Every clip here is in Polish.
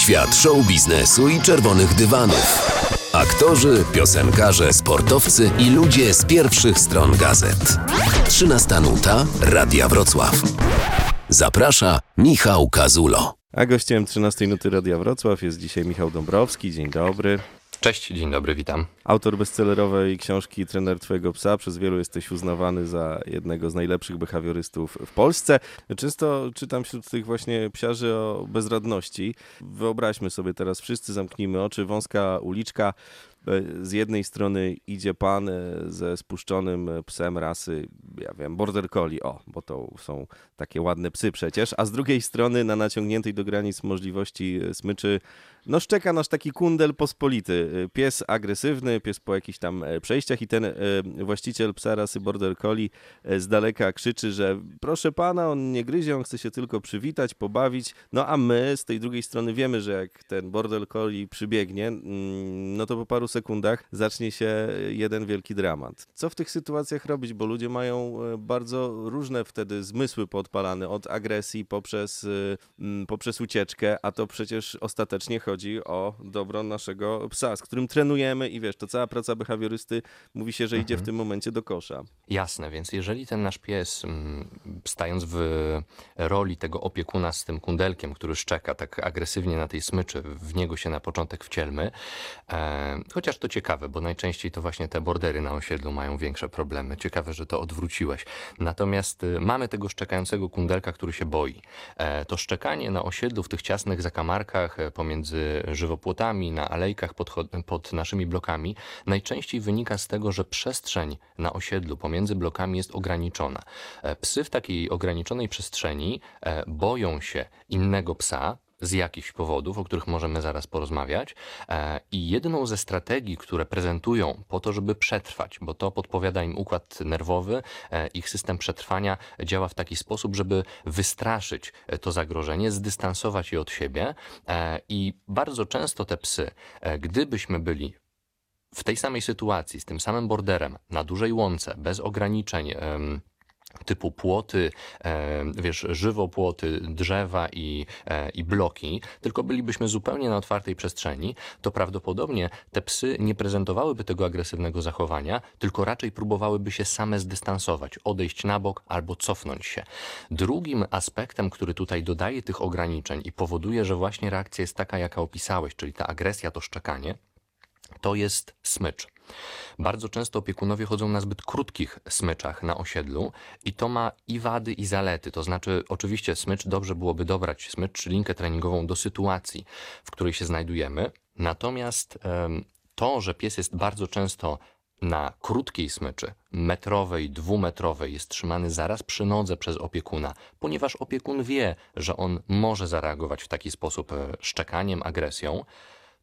Świat show biznesu i czerwonych dywanów. Aktorzy, piosenkarze, sportowcy i ludzie z pierwszych stron gazet. 13 nuta Radia Wrocław. Zaprasza Michał Kazulo. A gościem 13 nuty Radia Wrocław jest dzisiaj Michał Dąbrowski. Dzień dobry. Cześć, dzień dobry, witam. Autor bestsellerowej książki Trener Twojego Psa. Przez wielu jesteś uznawany za jednego z najlepszych behawiorystów w Polsce. Często czytam wśród tych właśnie psiarzy o bezradności. Wyobraźmy sobie teraz wszyscy, zamknijmy oczy, wąska uliczka, z jednej strony idzie pan e, ze spuszczonym psem rasy, ja wiem, border collie, o, bo to są takie ładne psy przecież, a z drugiej strony na naciągniętej do granic możliwości e, smyczy, no szczeka nasz taki kundel pospolity, e, pies agresywny, pies po jakichś tam przejściach i ten właściciel psa rasy border collie z daleka krzyczy, że proszę pana, on nie gryzie, on chce się tylko przywitać, pobawić, no a my z tej drugiej strony wiemy, że jak ten border collie przybiegnie, mm, no to po paru sekundach zacznie się jeden wielki dramat. Co w tych sytuacjach robić, bo ludzie mają e, bardzo różne wtedy zmysły podpalane, od agresji poprzez, e, poprzez ucieczkę, a to przecież ostatecznie chodzi o dobro naszego psa, z którym trenujemy i wiesz, to cała praca behawiorysty mówi się, że idzie w mhm. tym momencie do kosza. Jasne, więc jeżeli ten nasz pies, stając w roli tego opiekuna z tym kundelkiem, który szczeka tak agresywnie na tej smyczy, w niego się na początek wcielmy, e, Chociaż to ciekawe, bo najczęściej to właśnie te bordery na osiedlu mają większe problemy. Ciekawe, że to odwróciłeś. Natomiast y, mamy tego szczekającego kundelka, który się boi. E, to szczekanie na osiedlu w tych ciasnych zakamarkach e, żywopłotami, na alejkach pod, pod naszymi blokami najczęściej wynika z tego, że przestrzeń na osiedlu pomiędzy blokami jest ograniczona. E, psy w takiej ograniczonej przestrzeni boją się innego psa, z jakichś powodów, o których możemy zaraz porozmawiać. E, I jedną ze strategii, które prezentują po to, żeby przetrwać, bo to podpowiada im układ nerwowy, e, ich system przetrwania działa w taki sposób, żeby wystraszyć e, to zagrożenie, zdystansować je od siebie. I bardzo często te psy, gdybyśmy byli w tej samej sytuacji, z tym samym borderem, na dużej łące, bez ograniczeń, typu płoty, e, wiesz, żywopłoty, drzewa i, e, i bloki, tylko bylibyśmy zupełnie na otwartej przestrzeni, to prawdopodobnie te psy nie prezentowałyby tego agresywnego zachowania, tylko raczej próbowałyby się same zdystansować, odejść na bok albo cofnąć się. Drugim aspektem, który tutaj dodaje tych ograniczeń i powoduje, że właśnie reakcja jest taka, jaka opisałeś, czyli ta agresja, to szczekanie, to jest smycz. Bardzo często opiekunowie chodzą na zbyt krótkich smyczach na osiedlu i to ma i wady, i zalety. To znaczy, oczywiście smycz dobrze byłoby dobrać smycz czy linkę treningową do sytuacji, w której się znajdujemy. Natomiast to, że pies jest bardzo często na krótkiej smyczy, metrowej, dwumetrowej, jest trzymany zaraz przy nodze przez opiekuna, ponieważ opiekun wie, że on może zareagować w taki sposób e, szczekaniem, agresją,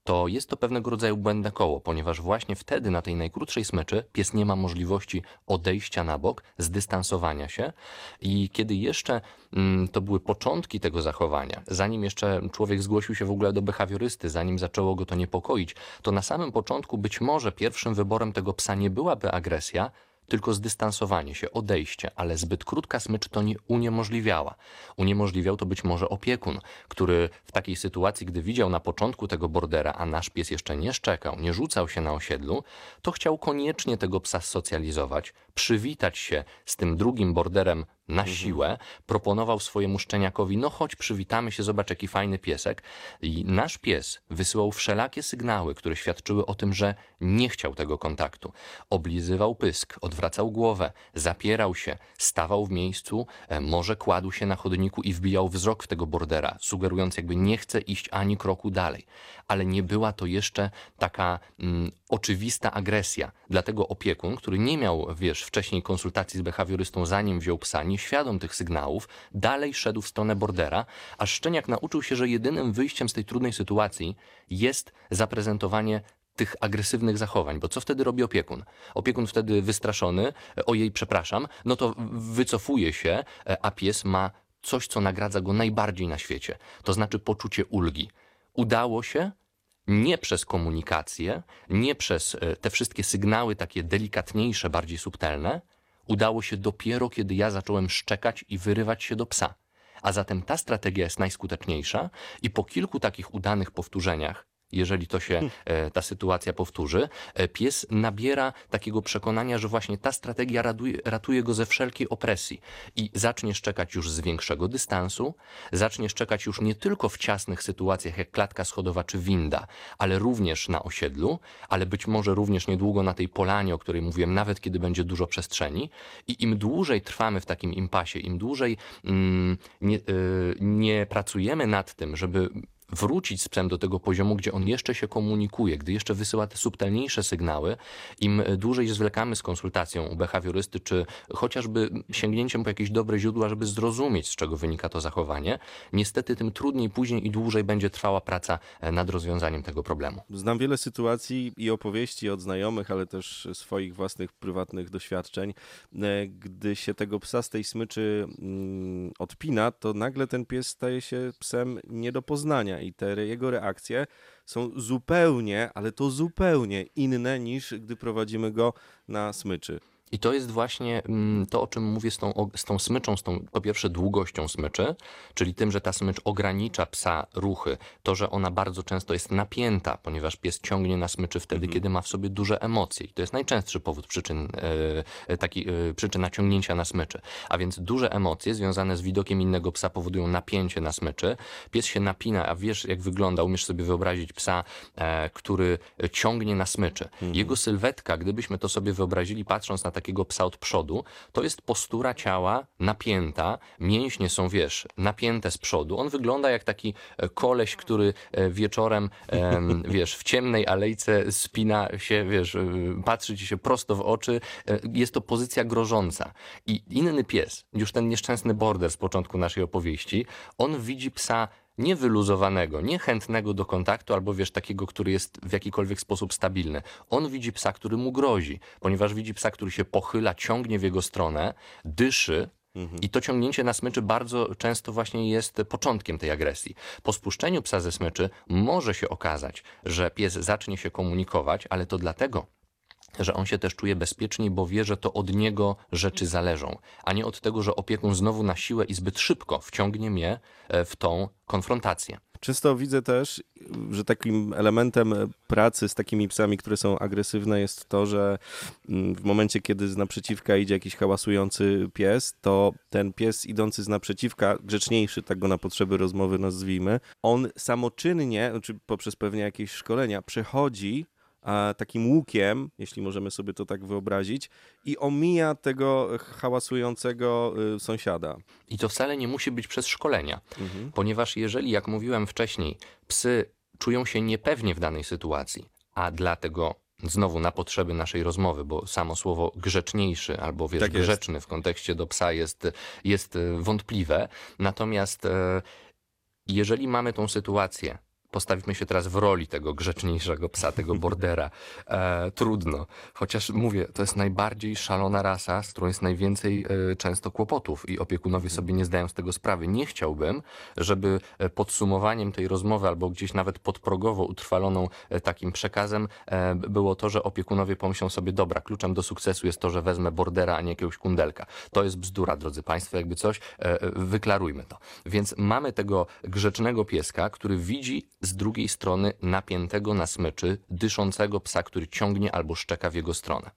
to jest to pewnego rodzaju błędne koło, ponieważ właśnie wtedy na tej najkrótszej smyczy pies nie ma możliwości odejścia na bok, zdystansowania się i kiedy jeszcze mm, to były początki tego zachowania, zanim jeszcze człowiek zgłosił się w ogóle do behawiorysty, zanim zaczęło go to niepokoić, to na samym początku być może pierwszym wyborem tego psa nie byłaby agresja, tylko zdystansowanie się, odejście, ale zbyt krótka smycz to nie uniemożliwiała. Uniemożliwiał to być może opiekun, który w takiej sytuacji, gdy widział na początku tego bordera, a nasz pies jeszcze nie szczekał, nie rzucał się na osiedlu, to chciał koniecznie tego psa socjalizować, przywitać się z tym drugim borderem na mhm. siłę, proponował swojemu szczeniakowi, no chodź, przywitamy się, zobacz jaki fajny piesek. I nasz pies wysyłał wszelakie sygnały, które świadczyły o tym, że nie chciał tego kontaktu. Oblizywał pysk, odwracał głowę, zapierał się, stawał w miejscu, e, może kładł się na chodniku i wbijał wzrok w tego bordera, sugerując jakby nie chce iść ani kroku dalej. Ale nie była to jeszcze taka mm, oczywista agresja. Dlatego opiekun, który nie miał, wiesz, wcześniej konsultacji z behawiorystą, zanim wziął psa, nieświadom tych sygnałów, dalej szedł w stronę bordera, a szczeniak nauczył się, że jedynym wyjściem z tej trudnej sytuacji jest zaprezentowanie tych agresywnych zachowań, bo co wtedy robi opiekun? Opiekun wtedy wystraszony, ojej, przepraszam, no to wycofuje się, a pies ma coś, co nagradza go najbardziej na świecie, to znaczy poczucie ulgi. Udało się, nie przez komunikację, nie przez e, te wszystkie sygnały takie delikatniejsze, bardziej subtelne, udało się dopiero, kiedy ja zacząłem szczekać i wyrywać się do psa. A zatem ta strategia jest najskuteczniejsza i po kilku takich udanych powtórzeniach jeżeli to się e, ta sytuacja powtórzy, e, pies nabiera takiego przekonania, że właśnie ta strategia ratuje, ratuje go ze wszelkiej opresji i zacznie szczekać już z większego dystansu, zacznie szczekać już nie tylko w ciasnych sytuacjach jak klatka schodowa czy winda, ale również na osiedlu, ale być może również niedługo na tej polanie, o której mówiłem, nawet kiedy będzie dużo przestrzeni. I im dłużej trwamy w takim impasie, im dłużej mm, nie, y, nie pracujemy nad tym, żeby wrócić z psem do tego poziomu, gdzie on jeszcze się komunikuje, gdy jeszcze wysyła te subtelniejsze sygnały, im dłużej zwlekamy z konsultacją u behawiorysty, czy chociażby sięgnięciem po jakieś dobre źródła, żeby zrozumieć, z czego wynika to zachowanie, niestety tym trudniej później i dłużej będzie trwała praca e, nad rozwiązaniem tego problemu. Znam wiele sytuacji i opowieści od znajomych, ale też swoich własnych prywatnych doświadczeń. E, gdy się tego psa z tej smyczy mm, odpina, to nagle ten pies staje się psem nie do poznania i te jego reakcje są zupełnie, ale to zupełnie inne niż gdy prowadzimy go na smyczy. I to jest właśnie mm, to, o czym mówię z tą, z tą smyczą, z tą po pierwsze długością smyczy, czyli tym, że ta smycz ogranicza psa ruchy, to, że ona bardzo często jest napięta, ponieważ pies ciągnie na smyczy wtedy, mhm. kiedy ma w sobie duże emocje. I to jest najczęstszy powód przyczyn, e, taki, e, przyczyna ciągnięcia na smyczy. A więc duże emocje związane z widokiem innego psa powodują napięcie na smyczy. Pies się napina, a wiesz jak wygląda, umiesz sobie wyobrazić psa, e, który ciągnie na smyczy. Mhm. Jego sylwetka, gdybyśmy to sobie wyobrazili patrząc na takiego psa od przodu, to jest postura ciała napięta, mięśnie są, wiesz, napięte z przodu. On wygląda jak taki e, koleś, który e, wieczorem, wiesz, w ciemnej alejce spina się, wiesz, e, patrzy ci się prosto w oczy. Jest to pozycja grożąca. I inny pies, już ten nieszczęsny border z początku naszej opowieści, on widzi psa niewyluzowanego, niechętnego do kontaktu, albo wiesz, takiego, który jest w jakikolwiek sposób stabilny. On widzi psa, który mu grozi, ponieważ widzi psa, który się pochyla, ciągnie w jego stronę, dyszy, mhm. i to ciągnięcie na smyczy bardzo często właśnie jest początkiem tej agresji. Po spuszczeniu psa ze smyczy może się okazać, że pies zacznie się komunikować, ale to dlatego, że on się też czuje bezpieczniej, bo wie, że to od niego rzeczy zależą, a nie od tego, że opiekun znowu na siłę i zbyt szybko wciągnie mnie e, w tą konfrontację. Często widzę też, że takim elementem pracy z takimi psami, które są agresywne, jest to, że mm, w momencie, kiedy z naprzeciwka idzie jakiś hałasujący pies, to ten pies idący z naprzeciwka, grzeczniejszy, tak go na potrzeby rozmowy nazwijmy, on samoczynnie, znaczy poprzez pewnie jakieś szkolenia, przechodzi takim łukiem, jeśli możemy sobie to tak wyobrazić, i omija tego hałasującego y, sąsiada. I to wcale nie musi być przez szkolenia, mhm. ponieważ jeżeli, jak mówiłem wcześniej, psy czują się niepewnie w danej sytuacji, a dlatego znowu na potrzeby naszej rozmowy, bo samo słowo grzeczniejszy albo wiesz, tak grzeczny w kontekście do psa jest, jest y, wątpliwe. Natomiast e, jeżeli mamy tą sytuację, postawimy się teraz w roli tego grzeczniejszego psa, tego bordera. E, trudno. Chociaż mówię, to jest najbardziej szalona rasa, z którą jest najwięcej e, często kłopotów i opiekunowie sobie nie zdają z tego sprawy. Nie chciałbym, żeby e, podsumowaniem tej rozmowy albo gdzieś nawet podprogowo utrwaloną e, takim przekazem e, było to, że opiekunowie pomyślą sobie, dobra, kluczem do sukcesu jest to, że wezmę bordera, a nie jakiegoś kundelka. To jest bzdura, drodzy Państwo, jakby coś, e, wyklarujmy to. Więc mamy tego grzecznego pieska, który widzi z drugiej strony napiętego na smyczy, dyszącego psa, który ciągnie albo szczeka w jego stronę.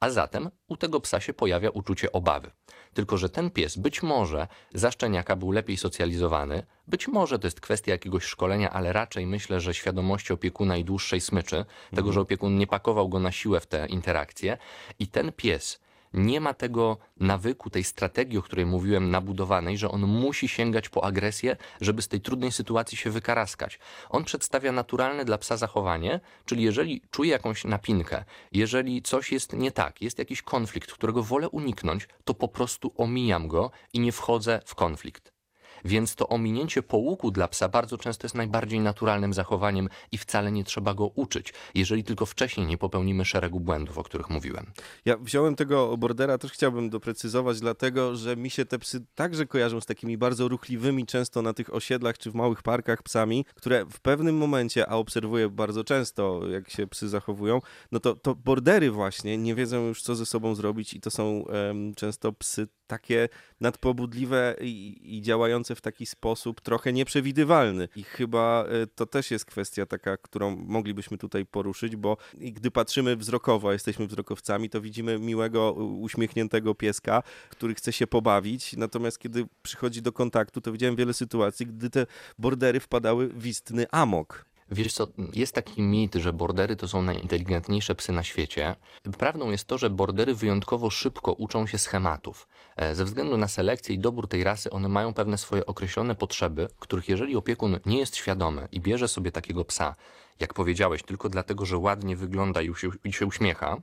A zatem u tego psa się pojawia uczucie obawy. Tylko, że ten pies być może za szczeniaka był lepiej socjalizowany, być może to jest kwestia jakiegoś szkolenia, ale raczej myślę, że świadomości opiekuna i dłuższej smyczy, mhm. tego, że opiekun nie pakował go na siłę w te interakcje i ten pies nie ma tego nawyku, tej strategii, o której mówiłem, nabudowanej, że on musi sięgać po agresję, żeby z tej trudnej sytuacji się wykaraskać. On przedstawia naturalne dla psa zachowanie, czyli jeżeli czuje jakąś napinkę, jeżeli coś jest nie tak, jest jakiś konflikt, którego wolę uniknąć, to po prostu omijam go i nie wchodzę w konflikt. Więc to ominięcie połuku dla psa bardzo często jest najbardziej naturalnym zachowaniem i wcale nie trzeba go uczyć, jeżeli tylko wcześniej nie popełnimy szeregu błędów, o których mówiłem. Ja wziąłem tego bordera, też chciałbym doprecyzować, dlatego że mi się te psy także kojarzą z takimi bardzo ruchliwymi, często na tych osiedlach czy w małych parkach psami, które w pewnym momencie, a obserwuję bardzo często, jak się psy zachowują, no to, to bordery właśnie nie wiedzą już, co ze sobą zrobić i to są um, często psy takie nadpobudliwe i, i działające w taki sposób trochę nieprzewidywalny. I chyba e, to też jest kwestia taka, którą moglibyśmy tutaj poruszyć, bo gdy patrzymy wzrokowo, a jesteśmy wzrokowcami, to widzimy miłego, uśmiechniętego pieska, który chce się pobawić. Natomiast kiedy przychodzi do kontaktu, to widziałem wiele sytuacji, gdy te bordery wpadały w istny amok. Wiesz co, jest taki mit, że bordery to są najinteligentniejsze psy na świecie. Prawdą jest to, że bordery wyjątkowo szybko uczą się schematów. E, ze względu na selekcję i dobór tej rasy, one mają pewne swoje określone potrzeby, których jeżeli opiekun nie jest świadomy i bierze sobie takiego psa, jak powiedziałeś, tylko dlatego, że ładnie wygląda i się, i się uśmiecha,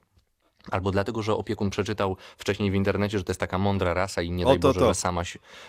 Albo dlatego, że opiekun przeczytał wcześniej w internecie, że to jest taka mądra rasa i nie daj Boże, Że, sama,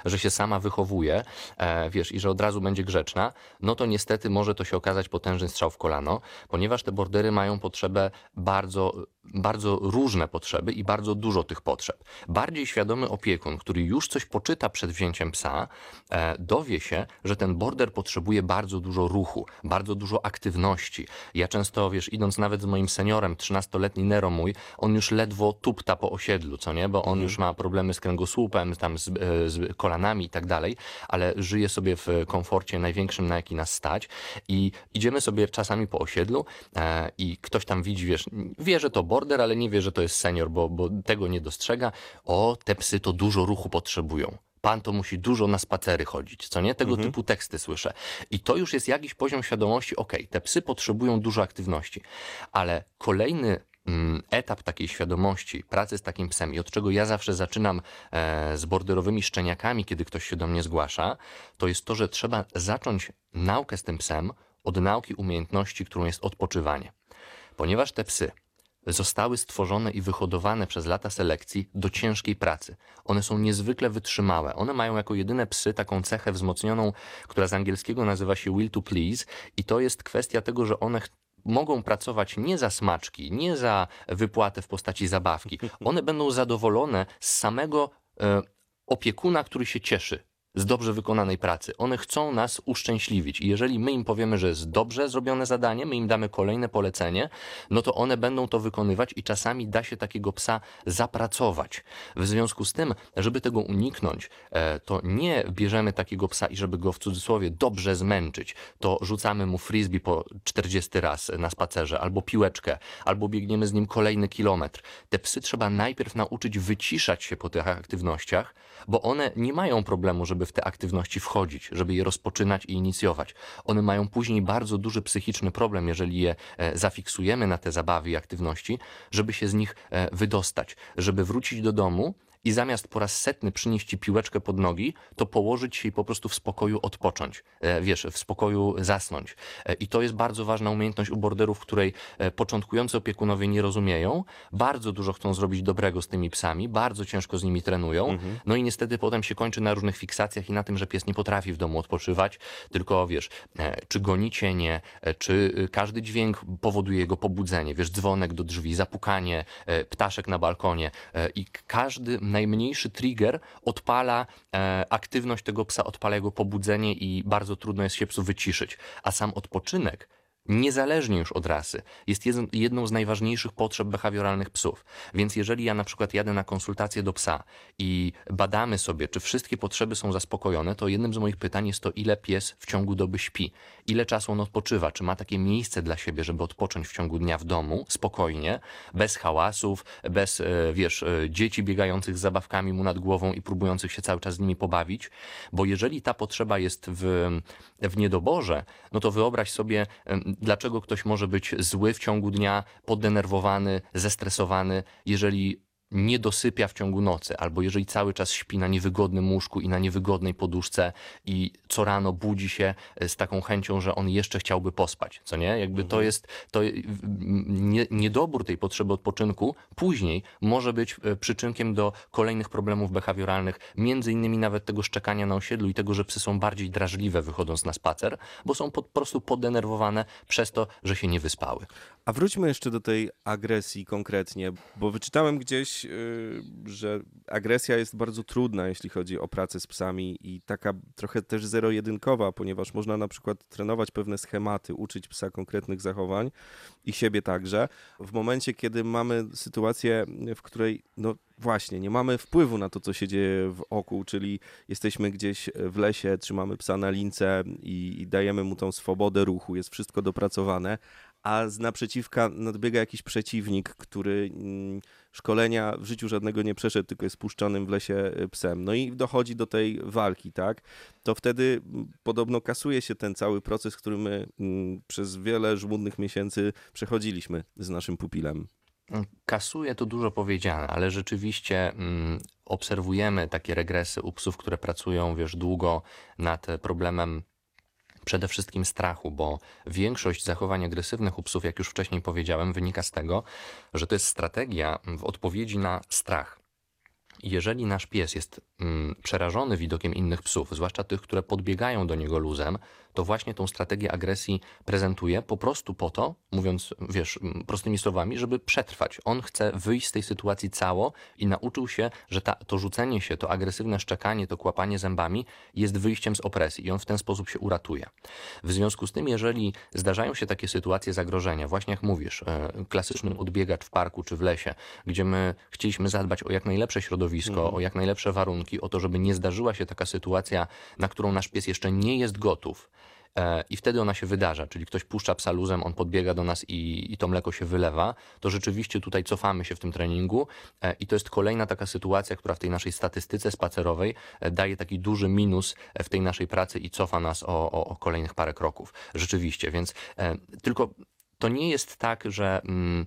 że się sama wychowuje, e, wiesz, i że od razu będzie grzeczna, no to niestety może to się okazać potężny strzał w kolano, ponieważ te bordery mają potrzebę bardzo, bardzo różne potrzeby i bardzo dużo tych potrzeb. Bardziej świadomy opiekun, który już coś poczyta przed wzięciem psa, e, dowie się, że ten border potrzebuje bardzo dużo ruchu, bardzo dużo aktywności. Ja często, wiesz, idąc nawet z moim seniorem, 13-letni Nero mój, on już ledwo tupta po osiedlu, co nie? Bo on mhm. już ma problemy z kręgosłupem, tam z, e, z kolanami i tak dalej, ale żyje sobie w komforcie największym, na jaki nas stać i idziemy sobie czasami po osiedlu e, i ktoś tam widzi, wiesz, wie, że to border, ale nie wie, że to jest senior, bo, bo tego nie dostrzega. O, te psy to dużo ruchu potrzebują pan to musi dużo na spacery chodzić, co nie? Tego mhm. typu teksty słyszę. I to już jest jakiś poziom świadomości, ok, te psy potrzebują dużo aktywności, ale kolejny Mm, etap takiej świadomości, pracy z takim psem i od czego ja zawsze zaczynam e, z borderowymi szczeniakami, kiedy ktoś się do mnie zgłasza, to jest to, że trzeba zacząć naukę z tym psem od nauki umiejętności, którą jest odpoczywanie. Ponieważ te psy zostały stworzone i wyhodowane przez lata selekcji do ciężkiej pracy. One są niezwykle wytrzymałe. One mają jako jedyne psy taką cechę wzmocnioną, która z angielskiego nazywa się will to please i to jest kwestia tego, że one mogą pracować nie za smaczki, nie za wypłatę w postaci zabawki. One będą zadowolone z samego e, opiekuna, który się cieszy z dobrze wykonanej pracy. One chcą nas uszczęśliwić i jeżeli my im powiemy, że jest dobrze zrobione zadanie, my im damy kolejne polecenie, no to one będą to wykonywać i czasami da się takiego psa zapracować. W związku z tym, żeby tego uniknąć, e, to nie bierzemy takiego psa i żeby go w cudzysłowie dobrze zmęczyć, to rzucamy mu frisbee po 40 raz na spacerze, albo piłeczkę, albo biegniemy z nim kolejny kilometr. Te psy trzeba najpierw nauczyć wyciszać się po tych aktywnościach, bo one nie mają problemu, żeby w te aktywności wchodzić, żeby je rozpoczynać i inicjować. One mają później bardzo duży psychiczny problem, jeżeli je e, zafiksujemy na te zabawy i aktywności, żeby się z nich e, wydostać, żeby wrócić do domu i zamiast po raz setny przynieść ci piłeczkę pod nogi, to położyć się i po prostu w spokoju odpocząć. E, wiesz, w spokoju zasnąć. E, I to jest bardzo ważna umiejętność u borderów, której e, początkujący opiekunowie nie rozumieją. Bardzo dużo chcą zrobić dobrego z tymi psami, bardzo ciężko z nimi trenują. Mhm. No i niestety potem się kończy na różnych fiksacjach i na tym, że pies nie potrafi w domu odpoczywać, tylko wiesz, czy goni cienie, czy każdy dźwięk powoduje jego pobudzenie. Wiesz, dzwonek do drzwi, zapukanie, ptaszek na balkonie i każdy najmniejszy trigger odpala e, aktywność tego psa, odpala jego pobudzenie i bardzo trudno jest się psu wyciszyć. A sam odpoczynek niezależnie już od rasy, jest jedną z najważniejszych potrzeb behawioralnych psów. Więc jeżeli ja na przykład jadę na konsultację do psa i badamy sobie, czy wszystkie potrzeby są zaspokojone, to jednym z moich pytań jest to, ile pies w ciągu doby śpi, ile czasu on odpoczywa, czy ma takie miejsce dla siebie, żeby odpocząć w ciągu dnia w domu, spokojnie, bez hałasów, bez, e, wiesz, e, dzieci biegających z zabawkami mu nad głową i próbujących się cały czas z nimi pobawić, bo jeżeli ta potrzeba jest w, w niedoborze, no to wyobraź sobie, dlaczego ktoś może być zły w ciągu dnia, poddenerwowany, zestresowany, jeżeli nie dosypia w ciągu nocy, albo jeżeli cały czas śpi na niewygodnym łóżku i na niewygodnej poduszce i co rano budzi się e, z taką chęcią, że on jeszcze chciałby pospać, co nie? Jakby to mhm. jest, to nie, niedobór tej potrzeby odpoczynku później może być e, przyczynkiem do kolejnych problemów behawioralnych, między innymi nawet tego szczekania na osiedlu i tego, że psy są bardziej drażliwe wychodząc na spacer, bo są po prostu podenerwowane przez to, że się nie wyspały. A wróćmy jeszcze do tej agresji konkretnie, bo wyczytałem gdzieś y, że agresja jest bardzo trudna, jeśli chodzi o pracę z psami i taka trochę też zero-jedynkowa, ponieważ można na przykład trenować pewne schematy, uczyć psa konkretnych zachowań i siebie także. W momencie, kiedy mamy sytuację, w której no właśnie, nie mamy wpływu na to, co się dzieje w oku, czyli jesteśmy gdzieś w lesie, trzymamy psa na lince i, i dajemy mu tą swobodę ruchu, jest wszystko dopracowane, a z naprzeciwka nadbiega jakiś przeciwnik, który mm, szkolenia w życiu żadnego nie przeszedł, tylko jest puszczonym w lesie y, psem. No i dochodzi do tej walki, tak? To wtedy mm, podobno kasuje się ten cały proces, który my mm, przez wiele żmudnych miesięcy przechodziliśmy z naszym pupilem. Kasuje to dużo powiedziane, ale rzeczywiście mm, obserwujemy takie regresy u psów, które pracują, wiesz, długo nad problemem przede wszystkim strachu, bo większość zachowań agresywnych u psów, jak już wcześniej powiedziałem, wynika z tego, że to jest strategia w odpowiedzi na strach. Jeżeli nasz pies jest mm, przerażony widokiem innych psów, zwłaszcza tych, które podbiegają do niego luzem, to właśnie tą strategię agresji prezentuje po prostu po to, mówiąc, wiesz, prostymi słowami, żeby przetrwać. On chce wyjść z tej sytuacji cało i nauczył się, że ta, to rzucenie się, to agresywne szczekanie, to kłapanie zębami jest wyjściem z opresji i on w ten sposób się uratuje. W związku z tym, jeżeli zdarzają się takie sytuacje zagrożenia, właśnie jak mówisz, e, klasyczny odbiegacz w parku czy w lesie, gdzie my chcieliśmy zadbać o jak najlepsze środowisko, mm. o jak najlepsze warunki, o to, żeby nie zdarzyła się taka sytuacja, na którą nasz pies jeszcze nie jest gotów, E, i wtedy ona się wydarza, czyli ktoś puszcza psa luzem, on podbiega do nas i, i to mleko się wylewa, to rzeczywiście tutaj cofamy się w tym treningu e, i to jest kolejna taka sytuacja, która w tej naszej statystyce spacerowej e, daje taki duży minus w tej naszej pracy i cofa nas o, o, o kolejnych parę kroków. Rzeczywiście, więc tylko to nie jest tak, że mm,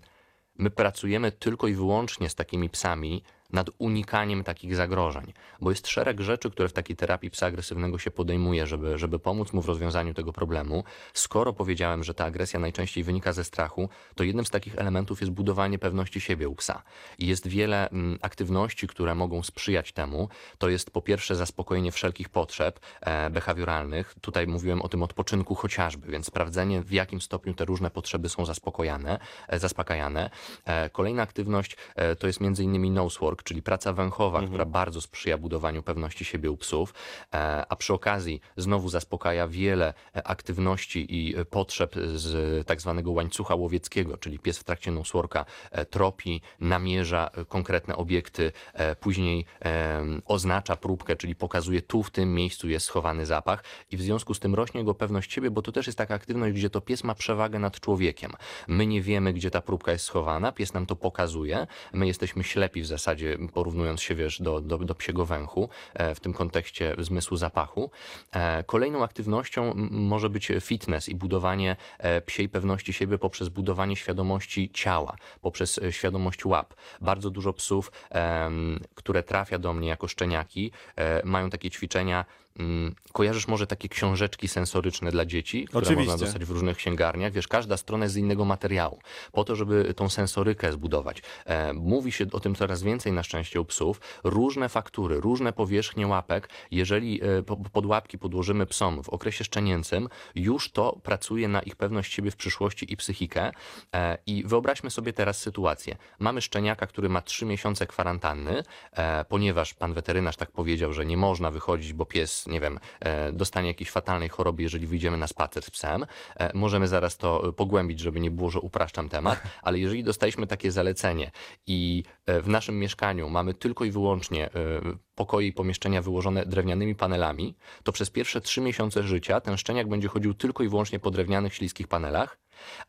my pracujemy tylko i wyłącznie z takimi psami, nad unikaniem takich zagrożeń, bo jest szereg rzeczy, które w takiej terapii psa agresywnego się podejmuje, żeby, żeby pomóc mu w rozwiązaniu tego problemu. Skoro powiedziałem, że ta agresja najczęściej wynika ze strachu, to jednym z takich elementów jest budowanie pewności siebie u psa. I jest wiele m, mm, aktywności, które mogą sprzyjać temu. To jest po pierwsze zaspokojenie wszelkich potrzeb e, behawioralnych. Tutaj mówiłem o tym odpoczynku chociażby, więc sprawdzenie w jakim stopniu te różne potrzeby są zaspokojane, e, zaspokajane. E, kolejna aktywność e, to jest między innymi nosework, czyli praca węchowa, mhm. która bardzo sprzyja budowaniu pewności siebie u psów, e, a przy okazji znowu zaspokaja wiele e, aktywności i e, potrzeb z tak zwanego łańcucha łowieckiego, czyli pies w trakcie nosworka tropi, namierza konkretne obiekty, później oznacza próbkę, czyli pokazuje tu w tym miejscu jest schowany zapach i w związku z tym rośnie jego pewność siebie, bo to też jest taka aktywność, gdzie to pies ma przewagę nad człowiekiem. My nie wiemy, gdzie ta próbka jest schowana, pies nam to pokazuje, my jesteśmy ślepi w zasadzie porównując się, wiesz, do, do, do psiego węchu, e, w tym kontekście zmysłu zapachu. E, kolejną aktywnością może być fitness i budowanie e, psiej pewności siebie poprzez budowanie świadomości ciała, poprzez świadomość łap. Bardzo dużo psów, które trafia do mnie jako szczeniaki, mają takie ćwiczenia kojarzysz może takie książeczki sensoryczne dla dzieci, które Oczywiście. można dostać w różnych księgarniach. Wiesz, każda strona jest z innego materiału, po to, żeby tą sensorykę zbudować. E, mówi się o tym coraz więcej na szczęście u psów. Różne faktury, różne powierzchnie łapek, jeżeli e, pod łapki podłożymy psom w okresie szczenięcym, już to pracuje na ich pewność siebie w przyszłości i psychikę. E, I wyobraźmy sobie teraz sytuację. Mamy szczeniaka, który ma trzy miesiące kwarantanny, ponieważ pan weterynarz tak powiedział, że nie można wychodzić, bo pies nie wiem, e, dostanie jakiejś fatalnej choroby, jeżeli wyjdziemy na spacer z psem. E, możemy zaraz to pogłębić, żeby nie było, że upraszczam temat, ale jeżeli dostaliśmy takie zalecenie i e, w naszym mieszkaniu mamy tylko i wyłącznie pokoje i pomieszczenia wyłożone drewnianymi panelami, to przez pierwsze trzy miesiące życia ten szczeniak będzie chodził tylko i wyłącznie po drewnianych, śliskich panelach,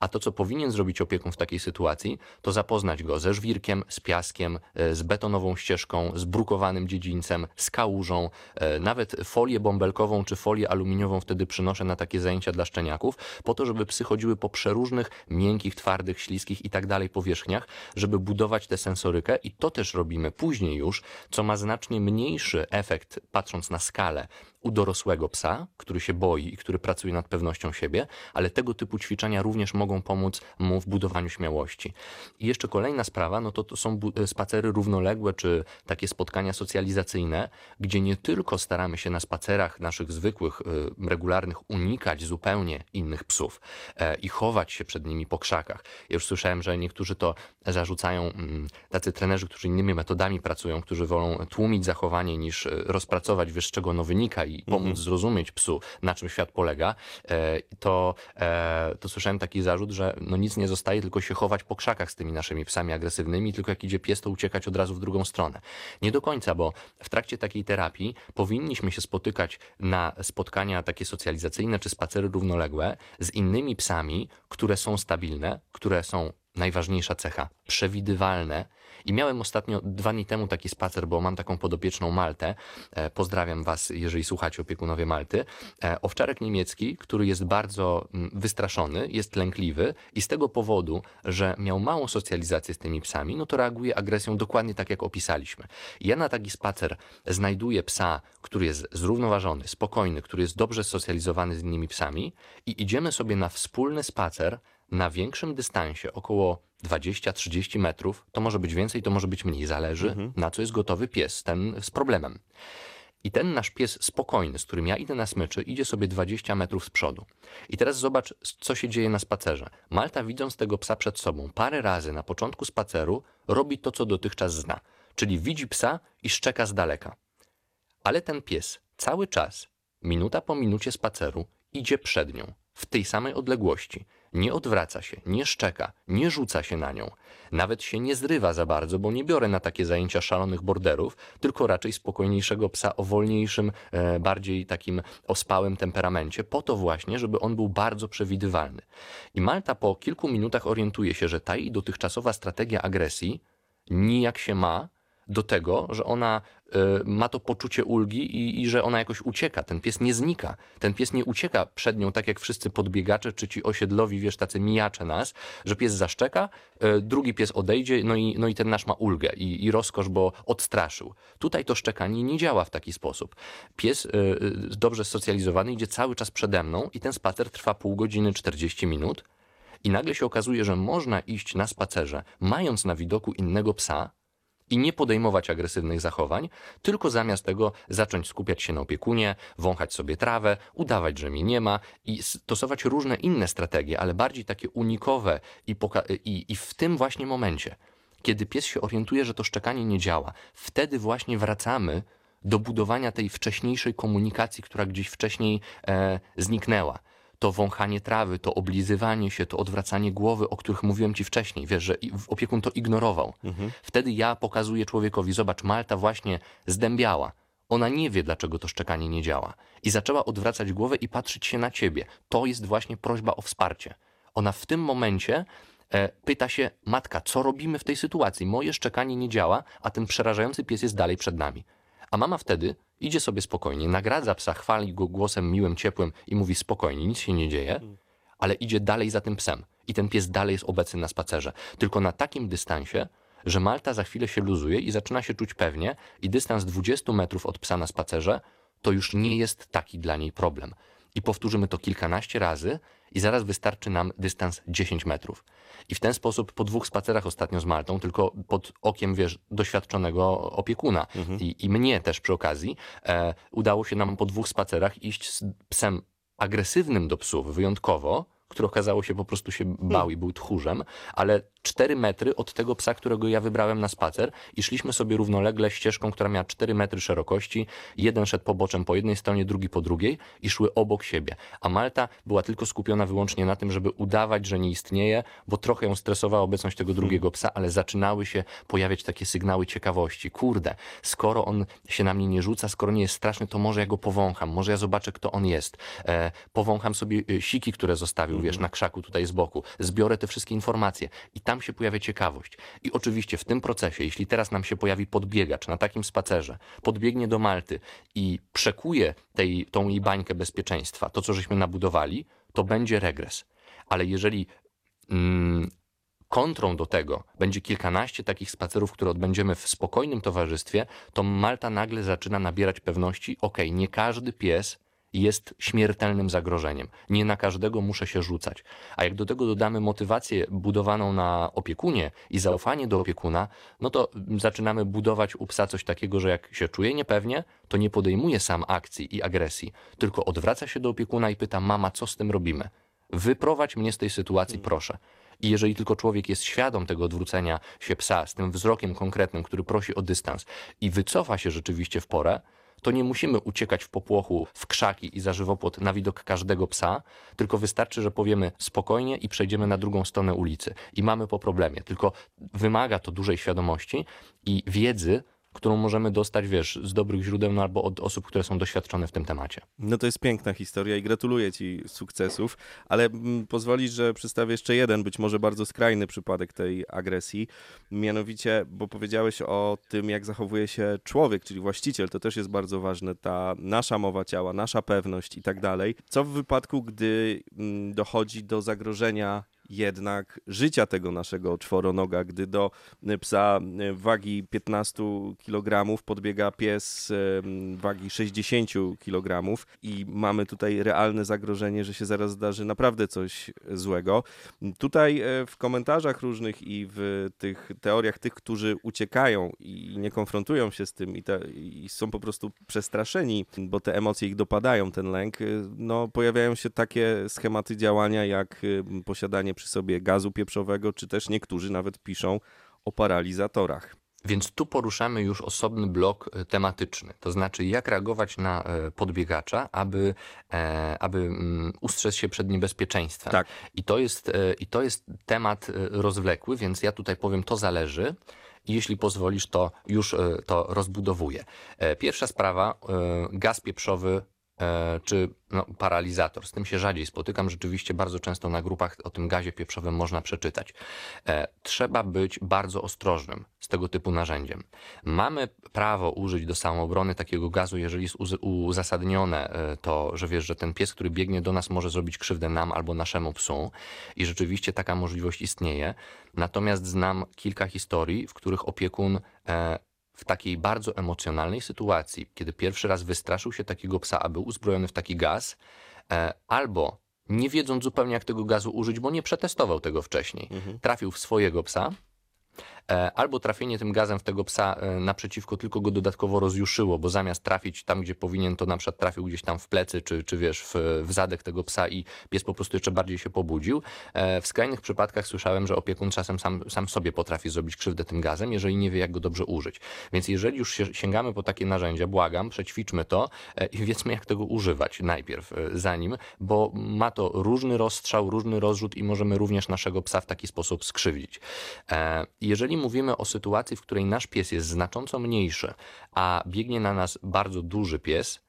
a to, co powinien zrobić opiekun w takiej sytuacji, to zapoznać go ze żwirkiem, z piaskiem, e, z betonową ścieżką, z brukowanym dziedzińcem, z kałużą, e, nawet folię bąbelkową czy folię aluminiową wtedy przynoszę na takie zajęcia dla szczeniaków, po to, żeby psy chodziły po przeróżnych, miękkich, twardych, śliskich i tak dalej powierzchniach, żeby budować tę sensorykę i to też robimy później już, co ma znacznie mniejszy efekt, patrząc na skalę, u dorosłego psa, który się boi i który pracuje nad pewnością siebie, ale tego typu ćwiczenia również mogą pomóc mu w budowaniu śmiałości. I jeszcze kolejna sprawa, no to, to są spacery równoległe, czy takie spotkania socjalizacyjne, gdzie nie tylko staramy się na spacerach naszych zwykłych, y, regularnych unikać zupełnie innych psów e, i chować się przed nimi po krzakach. Ja już słyszałem, że niektórzy to zarzucają, mm, tacy trenerzy, którzy innymi metodami pracują, którzy wolą tłumić zachowanie niż rozpracować, wiesz, z czego ono wynika i pomóc mhm. zrozumieć psu, na czym świat polega, e, to, e, to słyszałem taki zarzut, że no nic nie zostaje, tylko się chować po krzakach z tymi naszymi psami agresywnymi, tylko jak idzie pies, to uciekać od razu w drugą stronę. Nie do końca, bo w trakcie takiej terapii powinniśmy się spotykać na spotkania takie socjalizacyjne czy spacery równoległe z innymi psami, które są stabilne, które są najważniejsza cecha przewidywalne i miałem ostatnio dwa dni temu taki spacer, bo mam taką podopieczną Maltę. E, pozdrawiam Was, jeżeli słuchacie opiekunowie Malty. E, owczarek niemiecki, który jest bardzo mm, wystraszony, jest lękliwy i z tego powodu, że miał małą socjalizację z tymi psami, no to reaguje agresją dokładnie tak, jak opisaliśmy. Ja na taki spacer znajduję psa, który jest zrównoważony, spokojny, który jest dobrze socjalizowany z innymi psami i idziemy sobie na wspólny spacer na większym dystansie, około 20-30 metrów, to może być więcej, to może być mniej, zależy mhm. na co jest gotowy pies, ten z problemem. I ten nasz pies spokojny, z którym ja idę na smyczy, idzie sobie 20 metrów z przodu. I teraz zobacz, co się dzieje na spacerze. Malta, widząc tego psa przed sobą, parę razy na początku spaceru robi to, co dotychczas zna. Czyli widzi psa i szczeka z daleka. Ale ten pies cały czas, minuta po minucie spaceru, idzie przed nią, w tej samej odległości nie odwraca się, nie szczeka, nie rzuca się na nią. Nawet się nie zrywa za bardzo, bo nie biorę na takie zajęcia szalonych borderów, tylko raczej spokojniejszego psa o wolniejszym, e, bardziej takim ospałym temperamencie, po to właśnie, żeby on był bardzo przewidywalny. I Malta po kilku minutach orientuje się, że ta jej dotychczasowa strategia agresji nijak się ma do tego, że ona y, ma to poczucie ulgi i, i, że ona jakoś ucieka. Ten pies nie znika. Ten pies nie ucieka przed nią, tak jak wszyscy podbiegacze czy ci osiedlowi, wiesz, tacy mijacze nas, że pies zaszczeka, y, drugi pies odejdzie, no i, no i ten nasz ma ulgę i, i rozkosz, bo odstraszył. Tutaj to szczekanie nie działa w taki sposób. Pies y, dobrze socjalizowany idzie cały czas przede mną i ten spacer trwa pół godziny, 40 minut. I nagle się okazuje, że można iść na spacerze, mając na widoku innego psa, i nie podejmować agresywnych zachowań, tylko zamiast tego zacząć skupiać się na opiekunie, wąchać sobie trawę, udawać, że mnie nie ma i stosować różne inne strategie, ale bardziej takie unikowe i, i, i w tym właśnie momencie, kiedy pies się orientuje, że to szczekanie nie działa, wtedy właśnie wracamy do budowania tej wcześniejszej komunikacji, która gdzieś wcześniej e, zniknęła to wąchanie trawy, to oblizywanie się, to odwracanie głowy, o których mówiłem ci wcześniej, wiesz, że opiekun to ignorował. Mhm. Wtedy ja pokazuję człowiekowi, zobacz, Malta właśnie zdębiała. Ona nie wie, dlaczego to szczekanie nie działa. I zaczęła odwracać głowę i patrzeć się na ciebie. To jest właśnie prośba o wsparcie. Ona w tym momencie e, pyta się, matka, co robimy w tej sytuacji? Moje szczekanie nie działa, a ten przerażający pies jest dalej przed nami. A mama wtedy idzie sobie spokojnie, nagradza psa, chwali go głosem miłym, ciepłym i mówi spokojnie, nic się nie dzieje, ale idzie dalej za tym psem. I ten pies dalej jest obecny na spacerze. Tylko na takim dystansie, że Malta za chwilę się luzuje i zaczyna się czuć pewnie i dystans 20 metrów od psa na spacerze to już nie jest taki dla niej problem. I powtórzymy to kilkanaście razy i zaraz wystarczy nam dystans 10 metrów. I w ten sposób po dwóch spacerach ostatnio z Maltą, tylko pod okiem, wiesz, doświadczonego opiekuna mhm. I, i mnie też przy okazji, e, udało się nam po dwóch spacerach iść z psem agresywnym do psów wyjątkowo, który okazało się po prostu się bał hmm. i był tchórzem, ale 4 metry od tego psa, którego ja wybrałem na spacer i szliśmy sobie równolegle ścieżką, która miała 4 metry szerokości. Jeden szedł poboczem po jednej stronie, drugi po drugiej i szły obok siebie. A Malta była tylko skupiona wyłącznie na tym, żeby udawać, że nie istnieje, bo trochę ją stresowała obecność tego drugiego psa, ale zaczynały się pojawiać takie sygnały ciekawości. Kurde, skoro on się na mnie nie rzuca, skoro nie jest straszny, to może ja go powącham, może ja zobaczę, kto on jest. E, powącham sobie e, siki, które zostawił, wiesz, na krzaku tutaj z boku. Zbiorę te wszystkie informacje i tam się pojawia ciekawość. I oczywiście w tym procesie, jeśli teraz nam się pojawi podbiegacz na takim spacerze, podbiegnie do Malty i przekuje tej, tą jej bańkę bezpieczeństwa, to co żeśmy nabudowali, to będzie regres. Ale jeżeli mm, kontrą do tego będzie kilkanaście takich spacerów, które odbędziemy w spokojnym towarzystwie, to Malta nagle zaczyna nabierać pewności, okay, nie każdy pies jest śmiertelnym zagrożeniem. Nie na każdego muszę się rzucać. A jak do tego dodamy motywację budowaną na opiekunie i zaufanie do opiekuna, no to zaczynamy budować u psa coś takiego, że jak się czuje niepewnie, to nie podejmuje sam akcji i agresji, tylko odwraca się do opiekuna i pyta: Mama, co z tym robimy? Wyprowadź mnie z tej sytuacji, proszę. I jeżeli tylko człowiek jest świadom tego odwrócenia się psa z tym wzrokiem konkretnym, który prosi o dystans i wycofa się rzeczywiście w porę, to nie musimy uciekać w popłochu, w krzaki i za żywopłot na widok każdego psa, tylko wystarczy, że powiemy spokojnie i przejdziemy na drugą stronę ulicy i mamy po problemie. Tylko wymaga to dużej świadomości i wiedzy, którą możemy dostać, wiesz, z dobrych źródeł no, albo od osób, które są doświadczone w tym temacie. No to jest piękna historia i gratuluję Ci sukcesów, ale mm, pozwolisz, że przedstawię jeszcze jeden, być może bardzo skrajny przypadek tej agresji. Mianowicie, bo powiedziałeś o tym, jak zachowuje się człowiek, czyli właściciel, to też jest bardzo ważne, ta nasza mowa ciała, nasza pewność i tak dalej. Co w wypadku, gdy mm, dochodzi do zagrożenia jednak życia tego naszego czworonoga, gdy do psa wagi 15 kg podbiega pies wagi 60 kg i mamy tutaj realne zagrożenie, że się zaraz zdarzy naprawdę coś złego. Tutaj w komentarzach różnych i w tych teoriach tych, którzy uciekają i nie konfrontują się z tym i, te, i są po prostu przestraszeni, bo te emocje ich dopadają, ten lęk, no pojawiają się takie schematy działania jak posiadanie przy sobie gazu pieprzowego, czy też niektórzy nawet piszą o paralizatorach. Więc tu poruszamy już osobny blok e, tematyczny, to znaczy jak reagować na e, podbiegacza, aby, e, aby mm, ustrzec się przed niebezpieczeństwem. Tak. I, to jest, I to jest temat rozwlekły, więc ja tutaj powiem, to zależy. I jeśli pozwolisz, to już to rozbudowuję. Pierwsza sprawa, gaz pieprzowy czy no, paralizator. Z tym się rzadziej spotykam. Rzeczywiście bardzo często na grupach o tym gazie pieprzowym można przeczytać. E, trzeba być bardzo ostrożnym z tego typu narzędziem. Mamy prawo użyć do samoobrony takiego gazu, jeżeli jest uzasadnione e, to, że wiesz, że ten pies, który biegnie do nas, może zrobić krzywdę nam albo naszemu psu. I rzeczywiście taka możliwość istnieje. Natomiast znam kilka historii, w których opiekun w takiej bardzo emocjonalnej sytuacji, kiedy pierwszy raz wystraszył się takiego psa, a był uzbrojony w taki gaz, e, albo nie wiedząc zupełnie jak tego gazu użyć, bo nie przetestował tego wcześniej, mhm. trafił w swojego psa, albo trafienie tym gazem w tego psa e, naprzeciwko tylko go dodatkowo rozjuszyło, bo zamiast trafić tam, gdzie powinien, to na przykład trafił gdzieś tam w plecy, czy, czy wiesz, w, w zadek tego psa i pies po prostu jeszcze bardziej się pobudził. E, w skrajnych przypadkach słyszałem, że opiekun czasem sam, sam sobie potrafi zrobić krzywdę tym gazem, jeżeli nie wie, jak go dobrze użyć. Więc jeżeli już sięgamy po takie narzędzia, błagam, przećwiczmy to i wiedzmy, jak tego używać najpierw, zanim, bo ma to różny rozstrzał, różny rozrzut i możemy również naszego psa w taki sposób skrzywdzić. Jeżeli mówimy o sytuacji, w której nasz pies jest znacząco mniejszy, a biegnie na nas bardzo duży pies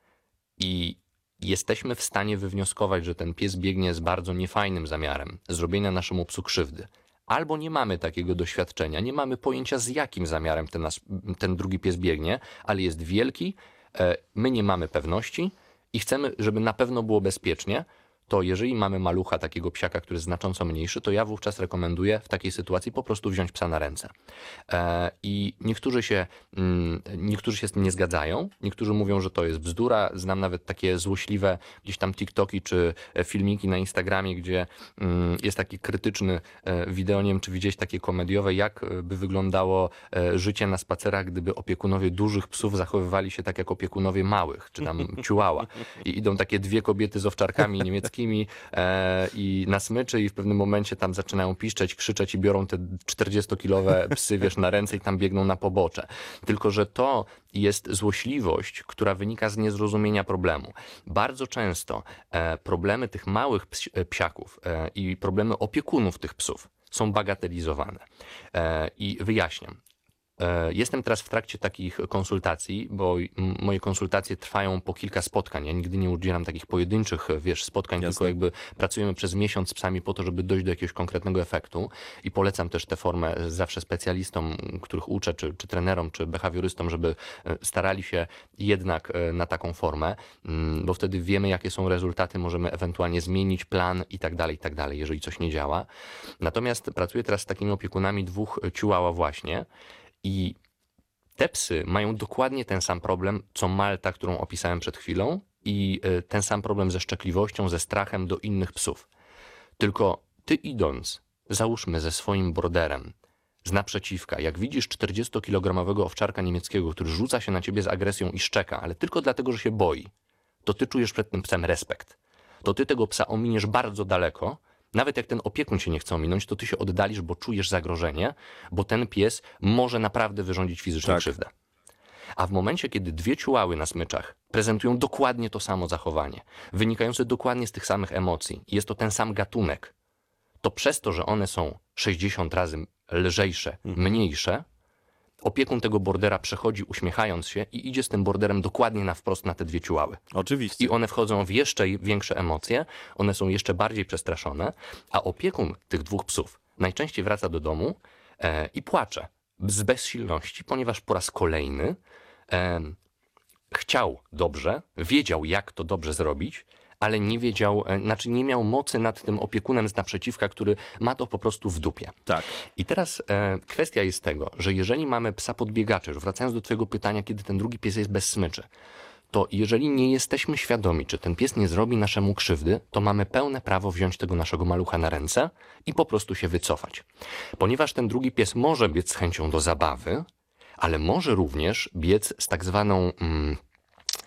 i jesteśmy w stanie wywnioskować, że ten pies biegnie z bardzo niefajnym zamiarem zrobienia naszemu psu krzywdy, albo nie mamy takiego doświadczenia, nie mamy pojęcia z jakim zamiarem ten, nas, ten drugi pies biegnie, ale jest wielki, e, my nie mamy pewności i chcemy, żeby na pewno było bezpiecznie, to jeżeli mamy malucha, takiego psiaka, który jest znacząco mniejszy, to ja wówczas rekomenduję w takiej sytuacji po prostu wziąć psa na ręce. E, I niektórzy się, mm, niektórzy się z tym nie zgadzają, niektórzy mówią, że to jest bzdura. Znam nawet takie złośliwe gdzieś tam TikToki czy e, filmiki na Instagramie, gdzie mm, jest taki krytyczny e, wideo, nie wiem czy widzieć takie komediowe, jak by wyglądało życie na spacerach, gdyby opiekunowie dużych psów zachowywali się tak jak opiekunowie małych, czy tam ciułała. I idą takie dwie kobiety z owczarkami niemieckimi e, i na smyczy i w pewnym momencie tam zaczynają piszczeć, krzyczeć i biorą te 40-kilowe psy, wiesz, na ręce i tam biegną na pobocze. Tylko, że to jest złośliwość, która wynika z niezrozumienia problemu. Bardzo często e, problemy tych małych e, psiaków e, i problemy opiekunów tych psów są bagatelizowane. E, I wyjaśniam. E, jestem teraz w trakcie takich konsultacji, bo moje konsultacje trwają po kilka spotkań. Ja nigdy nie udzielam takich pojedynczych, wiesz, spotkań, Jasne. tylko jakby pracujemy przez miesiąc z psami po to, żeby dojść do jakiegoś konkretnego efektu. I polecam też tę formę zawsze specjalistom, których uczę, czy, czy trenerom, czy behawiorystom, żeby e, starali się jednak e, na taką formę, mm, bo wtedy wiemy, jakie są rezultaty, możemy ewentualnie zmienić plan i tak dalej, i tak dalej, jeżeli coś nie działa. Natomiast pracuję teraz z takimi opiekunami dwóch ciułała właśnie i te psy mają dokładnie ten sam problem, co Malta, którą opisałem przed chwilą, i y, ten sam problem ze szczekliwością, ze strachem do innych psów. Tylko ty idąc, załóżmy ze swoim borderem, z naprzeciwka, jak widzisz 40-kilogramowego owczarka niemieckiego, który rzuca się na ciebie z agresją i szczeka, ale tylko dlatego, że się boi, to ty czujesz przed tym psem respekt. To ty tego psa ominiesz bardzo daleko, nawet jak ten opiekun cię nie chce ominąć, to ty się oddalisz, bo czujesz zagrożenie, bo ten pies może naprawdę wyrządzić fizycznie Tak. krzywdę. A w momencie, kiedy dwie ciułały na smyczach prezentują dokładnie to samo zachowanie, wynikające dokładnie z tych samych emocji, jest to ten sam gatunek, to przez to, że one są 60 razy lżejsze, mniejsze, opiekun tego bordera przechodzi uśmiechając się i idzie z tym borderem dokładnie na wprost na te dwie ciułały. Oczywiście. I one wchodzą w jeszcze większe emocje, one są jeszcze bardziej przestraszone, a opiekun tych dwóch psów najczęściej wraca do domu e, i płacze z bezsilności, ponieważ po raz kolejny e, chciał dobrze, wiedział jak to dobrze zrobić, ale nie wiedział, e, znaczy nie miał mocy nad tym opiekunem z naprzeciwka, który ma to po prostu w dupie. Tak. I teraz e, kwestia jest tego, że jeżeli mamy psa podbiegaczy, już wracając do twojego pytania, kiedy ten drugi pies jest bez smyczy, to jeżeli nie jesteśmy świadomi, czy ten pies nie zrobi naszemu krzywdy, to mamy pełne prawo wziąć tego naszego malucha na ręce i po prostu się wycofać. Ponieważ ten drugi pies może biec z chęcią do zabawy, ale może również biec z tak zwaną... Mm,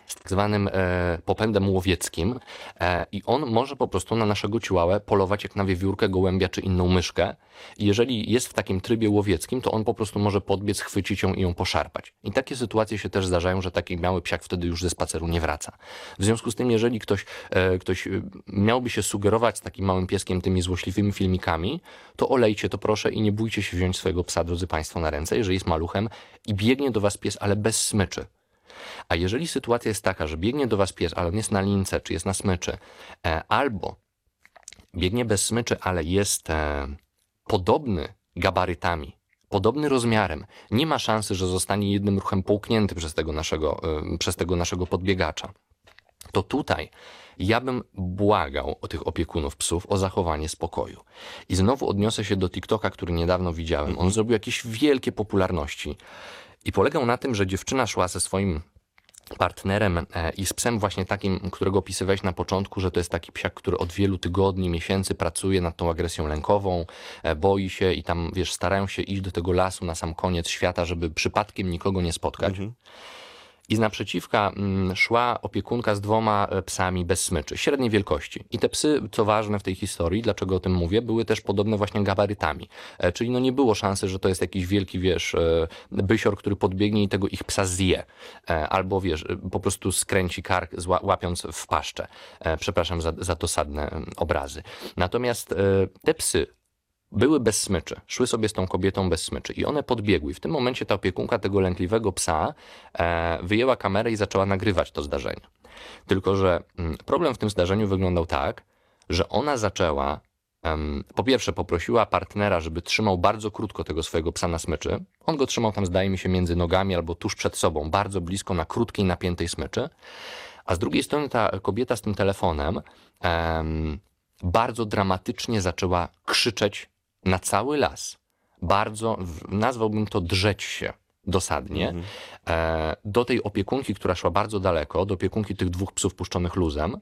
z tak zwanym e, popędem łowieckim e, i on może po prostu na naszego ciułałę polować jak na wiewiórkę, gołębia czy inną myszkę. I jeżeli jest w takim trybie łowieckim, to on po prostu może podbiec, chwycić ją i ją poszarpać. I takie sytuacje się też zdarzają, że taki mały psiak wtedy już ze spaceru nie wraca. W związku z tym, jeżeli ktoś, e, ktoś e, miałby się sugerować z takim małym pieskiem tymi złośliwymi filmikami, to olejcie to proszę i nie bójcie się wziąć swojego psa, drodzy Państwo, na ręce, jeżeli jest maluchem i biegnie do Was pies, ale bez smyczy. A jeżeli sytuacja jest taka, że biegnie do was pies, ale on jest na lince, czy jest na smyczy, e, albo biegnie bez smyczy, ale jest e, podobny gabarytami, podobny rozmiarem, nie ma szansy, że zostanie jednym ruchem połknięty przez tego naszego, e, przez tego naszego podbiegacza. To tutaj ja bym błagał o tych opiekunów psów o zachowanie spokoju. I znowu odniosę się do TikToka, który niedawno widziałem. On zrobił jakieś wielkie popularności. I polegał na tym, że dziewczyna szła ze swoim partnerem e, i z psem właśnie takim, którego opisywałeś na początku, że to jest taki psiak, który od wielu tygodni, miesięcy pracuje nad tą agresją lękową, e, boi się i tam, wiesz, starają się iść do tego lasu na sam koniec świata, żeby przypadkiem nikogo nie spotkać. I z naprzeciwka mm, szła opiekunka z dwoma e, psami bez smyczy, średniej wielkości. I te psy, co ważne w tej historii, dlaczego o tym mówię, były też podobne właśnie gabarytami. E, Czyli no nie było szansy, że to jest jakiś wielki, wiesz, e, bysior, który podbiegnie i tego ich psa zje. Albo, wiesz, po prostu skręci kark, łapiąc w paszczę. Przepraszam za, za dosadne mm, obrazy. Natomiast te psy były bez smyczy, szły sobie z tą kobietą bez smyczy i one podbiegły. I w tym momencie ta opiekunka tego lękliwego psa e, wyjęła kamerę i zaczęła nagrywać to zdarzenie. Tylko, że mm, problem w tym zdarzeniu wyglądał tak, że ona zaczęła, em, po pierwsze poprosiła partnera, żeby trzymał bardzo krótko tego swojego psa na smyczy. On go trzymał tam, zdaje mi się, między nogami albo tuż przed sobą, bardzo blisko na krótkiej, napiętej smyczy. A z drugiej strony ta kobieta z tym telefonem em, bardzo dramatycznie zaczęła krzyczeć na cały las. Bardzo, nazwałbym to drzeć się dosadnie, e, do tej opiekunki, która szła bardzo daleko, do opiekunki tych dwóch psów puszczonych luzem,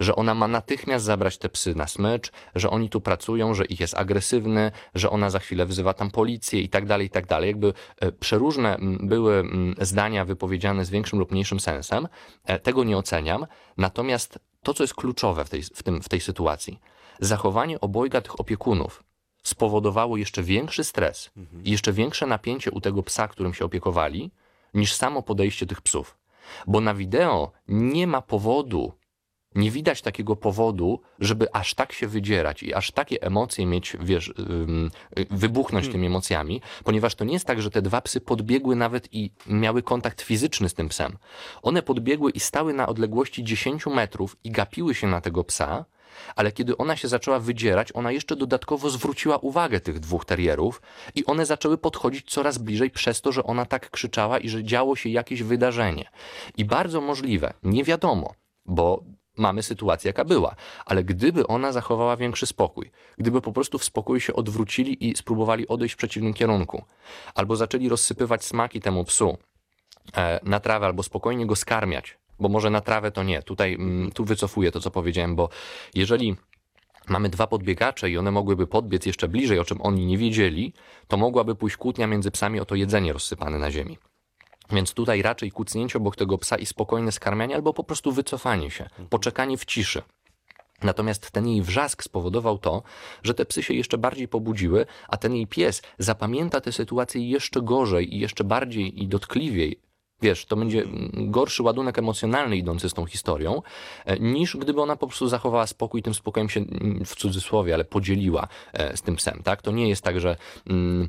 że ona ma natychmiast zabrać te psy na smycz, że oni tu pracują, że ich jest agresywny, że ona za chwilę wzywa tam policję i tak dalej, i tak dalej. Jakby e, przeróżne były zdania wypowiedziane z większym lub mniejszym sensem. E, Tego nie oceniam. Natomiast to, co jest kluczowe w tej, w tym, w tej sytuacji, zachowanie obojga tych opiekunów spowodowało jeszcze większy stres i jeszcze większe napięcie u tego psa, którym się opiekowali, niż samo podejście tych psów. Bo na wideo nie ma powodu, nie widać takiego powodu, żeby aż tak się wydzierać i aż takie emocje mieć, wiesz, wybuchnąć Hmm. tymi emocjami, ponieważ to nie jest tak, że te dwa psy podbiegły nawet i miały kontakt fizyczny z tym psem. One podbiegły i stały na odległości 10 metrów i gapiły się na tego psa, ale kiedy ona się zaczęła wydzierać, ona jeszcze dodatkowo zwróciła uwagę tych dwóch terierów i one zaczęły podchodzić coraz bliżej przez to, że ona tak krzyczała i że działo się jakieś wydarzenie. I bardzo możliwe, nie wiadomo, bo mamy sytuację, jaka była. Ale gdyby ona zachowała większy spokój, gdyby po prostu w spokoju się odwrócili i spróbowali odejść w przeciwnym kierunku, albo zaczęli rozsypywać smaki temu psu e, na trawę, albo spokojnie go skarmiać, bo może na trawę to nie. Tutaj, mm, tu wycofuję to, co powiedziałem, bo jeżeli mamy dwa podbiegacze i one mogłyby podbiec jeszcze bliżej, o czym oni nie wiedzieli, to mogłaby pójść kłótnia między psami o to jedzenie rozsypane na ziemi. Więc tutaj raczej kucnięcie obok tego psa i spokojne skarmianie, albo po prostu wycofanie się, poczekanie w ciszy. Natomiast ten jej wrzask spowodował to, że te psy się jeszcze bardziej pobudziły, a ten jej pies zapamięta tę sytuację jeszcze gorzej i jeszcze bardziej i dotkliwiej. Wiesz, to będzie gorszy ładunek emocjonalny idący z tą historią, e, niż gdyby ona po prostu zachowała spokój, tym spokojem się mm, w cudzysłowie, ale podzieliła e, z tym psem, tak? To nie jest tak, że mm,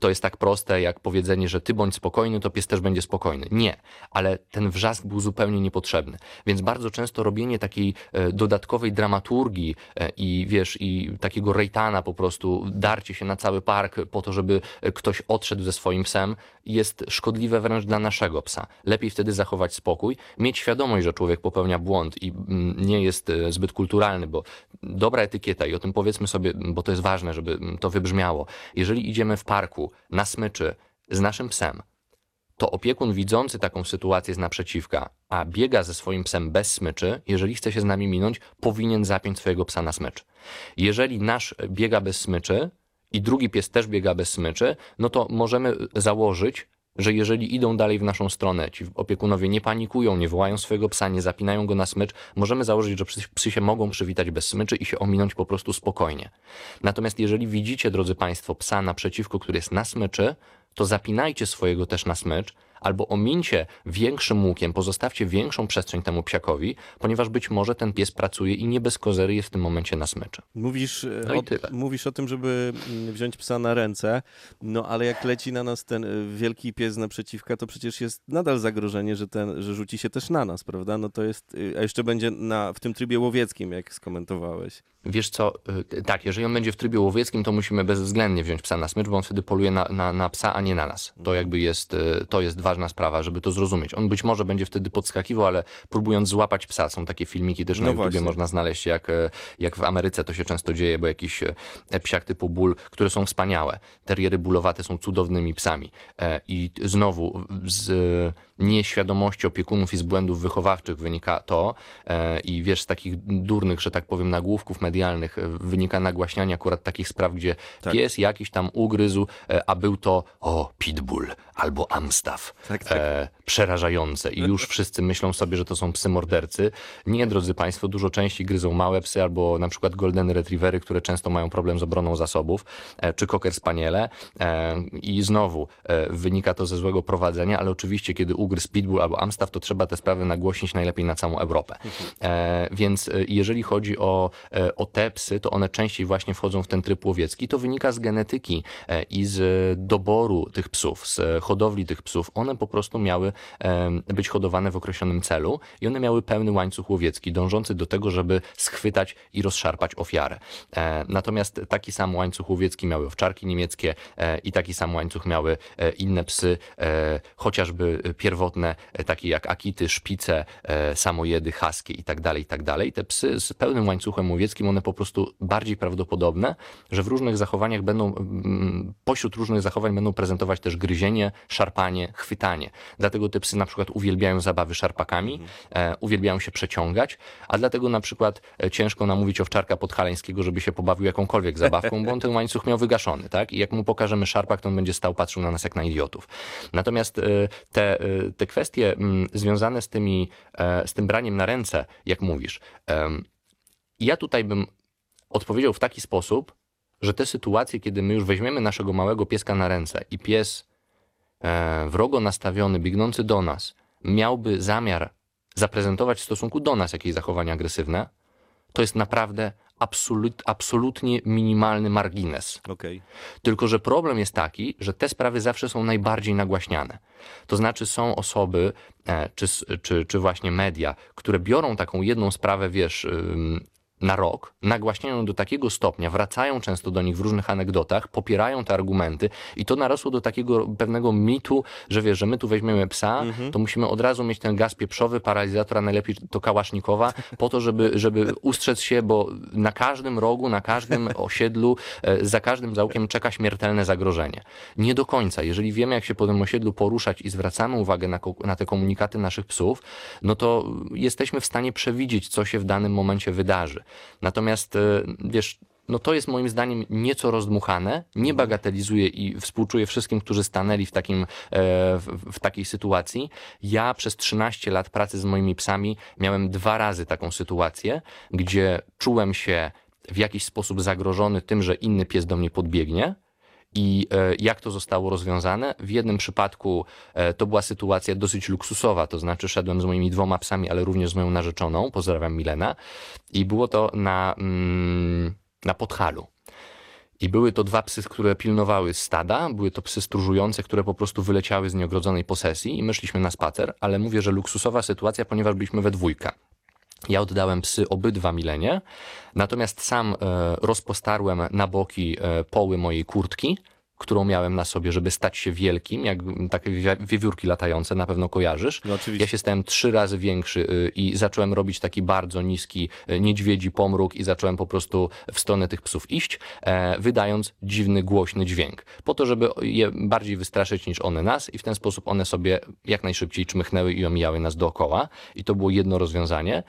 to jest tak proste jak powiedzenie, że ty bądź spokojny, to pies też będzie spokojny. Nie, ale ten wrzask był zupełnie niepotrzebny. Więc bardzo często robienie takiej e, dodatkowej dramaturgii e, i wiesz, i takiego rejtana po prostu, darcie się na cały park po to, żeby e, ktoś odszedł ze swoim psem, jest szkodliwe wręcz dla naszego psa. Lepiej wtedy zachować spokój, mieć świadomość, że człowiek popełnia błąd i mm, nie jest zbyt kulturalny, bo dobra etykieta i o tym powiedzmy sobie, bo to jest ważne, żeby mm, to wybrzmiało. Jeżeli idziemy w parku na smyczy z naszym psem, to opiekun widzący taką sytuację z naprzeciwka, a biega ze swoim psem bez smyczy, jeżeli chce się z nami minąć, powinien zapiąć swojego psa na smycz. Jeżeli nasz biega bez smyczy i drugi pies też biega bez smyczy, no to możemy założyć, że jeżeli idą dalej w naszą stronę, ci opiekunowie nie panikują, nie wołają swojego psa, nie zapinają go na smycz, możemy założyć, że psy, się mogą przywitać bez smyczy i się ominąć po prostu spokojnie. Natomiast jeżeli widzicie, drodzy Państwo, psa naprzeciwko, który jest na smyczy, to zapinajcie swojego też na smycz, albo omińcie większym łukiem, pozostawcie większą przestrzeń temu psiakowi, ponieważ być może ten pies pracuje i nie bez kozery jest w tym momencie na smyczy. Mówisz, e, No o, mówisz o tym, żeby mm, wziąć psa na ręce, no ale jak leci na nas ten e, wielki pies naprzeciwka, to przecież jest nadal zagrożenie, że, ten, że rzuci się też na nas, prawda? No to jest, y, a jeszcze będzie na, w tym trybie łowieckim, jak skomentowałeś. Wiesz co, y, tak, jeżeli on będzie w trybie łowieckim, to musimy bezwzględnie wziąć psa na smycz, bo on wtedy poluje na, na, na psa, a nie na nas. To jakby jest, y, to jest ważna sprawa, żeby to zrozumieć. On być może będzie wtedy podskakiwał, ale próbując złapać psa, są takie filmiki też na No YouTubie właśnie. można znaleźć, jak, y, jak w Ameryce to się często dzieje, bo jakiś y, psiak typu ból, które są wspaniałe. Teriery bólowate są cudownymi psami. E, I znowu z nieświadomości opiekunów i z błędów wychowawczych wynika to e, i wiesz, z takich durnych, że tak powiem, nagłówków medialnych e, wynika nagłaśnianie akurat takich spraw, gdzie Tak. pies jakiś tam ugryzł, e, a był to o, pitbull albo amstaff. Tak, tak. E, przerażające i już wszyscy myślą sobie, że to są psy mordercy. Nie, drodzy Państwo, dużo częściej gryzą małe psy albo na przykład golden retrievery, które często mają problem z obroną zasobów, e, czy cocker spaniele e, i znowu e, wynika to ze złego prowadzenia, ale oczywiście kiedy ugryzł pitbull albo amstaff, to trzeba te sprawy nagłośnić najlepiej na całą Europę. Więc jeżeli chodzi o, o te psy, to one częściej właśnie wchodzą w ten tryb łowiecki. To wynika z genetyki i z doboru tych psów, z hodowli tych psów. One po prostu miały być hodowane w określonym celu i one miały pełny łańcuch łowiecki, dążący do tego, żeby schwytać i rozszarpać ofiarę. E, Natomiast taki sam łańcuch łowiecki miały owczarki niemieckie e, i taki sam łańcuch miały e, inne psy, chociażby pierwotne, takie jak akity, szpice, samojedy, haskie i dalej, i tak dalej. Te psy z pełnym łańcuchem łowieckim, one po prostu bardziej prawdopodobne, że w różnych zachowaniach będą, mm, pośród różnych zachowań będą prezentować też gryzienie, szarpanie, chwytanie. Dlatego te psy na przykład uwielbiają zabawy szarpakami, e, uwielbiają się przeciągać, a dlatego na przykład e, ciężko namówić owczarka podhalańskiego, żeby się pobawił jakąkolwiek zabawką, bo on ten łańcuch miał wygaszony, tak? I jak mu pokażemy szarpak, to on będzie stał, patrzył na nas jak na idiotów. Natomiast e, te, te kwestie mm, związane z tymi, z tym braniem na ręce, jak mówisz, ja tutaj bym odpowiedział w taki sposób, że te sytuacje, kiedy my już weźmiemy naszego małego pieska na ręce i pies wrogo nastawiony, biegnący do nas, miałby zamiar zaprezentować w stosunku do nas jakieś zachowanie agresywne, to jest naprawdę absolut, absolutnie minimalny margines. Okej. Tylko, że problem jest taki, że te sprawy zawsze są najbardziej nagłaśniane. To znaczy są osoby, e, czy, czy, czy właśnie media, które biorą taką jedną sprawę, wiesz, na rok, nagłaśniają ją do takiego stopnia, wracają często do nich w różnych anegdotach, popierają te argumenty i to narosło do takiego pewnego mitu, że wiesz, że my tu weźmiemy psa, to musimy od razu mieć ten gaz pieprzowy, paralizator, a najlepiej to kałasznikowa, po to, żeby, żeby ustrzec się, bo na każdym rogu, na każdym osiedlu, e, za każdym zaułkiem czeka śmiertelne zagrożenie. Nie do końca. Jeżeli wiemy, jak się po tym osiedlu poruszać i zwracamy uwagę na, na te komunikaty naszych psów, no to jesteśmy w stanie przewidzieć, co się w danym momencie wydarzy. Natomiast, e, wiesz, no to jest moim zdaniem nieco rozdmuchane, nie bagatelizuję i współczuję wszystkim, którzy stanęli w, takim, e, w, w takiej sytuacji. Ja przez 13 lat pracy z moimi psami miałem dwa razy taką sytuację, gdzie czułem się w jakiś sposób zagrożony tym, że inny pies do mnie podbiegnie. I e, jak to zostało rozwiązane? W jednym przypadku e, to była sytuacja dosyć luksusowa, to znaczy szedłem z moimi dwoma psami, ale również z moją narzeczoną, pozdrawiam Milena, i było to na, mm, na Podhalu. I były to dwa psy, które pilnowały stada, były to psy stróżujące, które po prostu wyleciały z nieogrodzonej posesji i my szliśmy na spacer, ale mówię, że luksusowa sytuacja, ponieważ byliśmy we dwójkę. Ja oddałem psy obydwa Milenie, natomiast sam e, rozpostarłem na boki e, poły mojej kurtki, którą miałem na sobie, żeby stać się wielkim, jak takie wiewi- wiewiórki latające, na pewno kojarzysz. No oczywiście. Ja się stałem trzy razy większy y, i zacząłem robić taki bardzo niski y, niedźwiedzi pomruk i zacząłem po prostu w stronę tych psów iść, e, wydając dziwny, głośny dźwięk. Po to, żeby je bardziej wystraszyć niż one nas i w ten sposób one sobie jak najszybciej czmychnęły i omijały nas dookoła. I to było jedno rozwiązanie.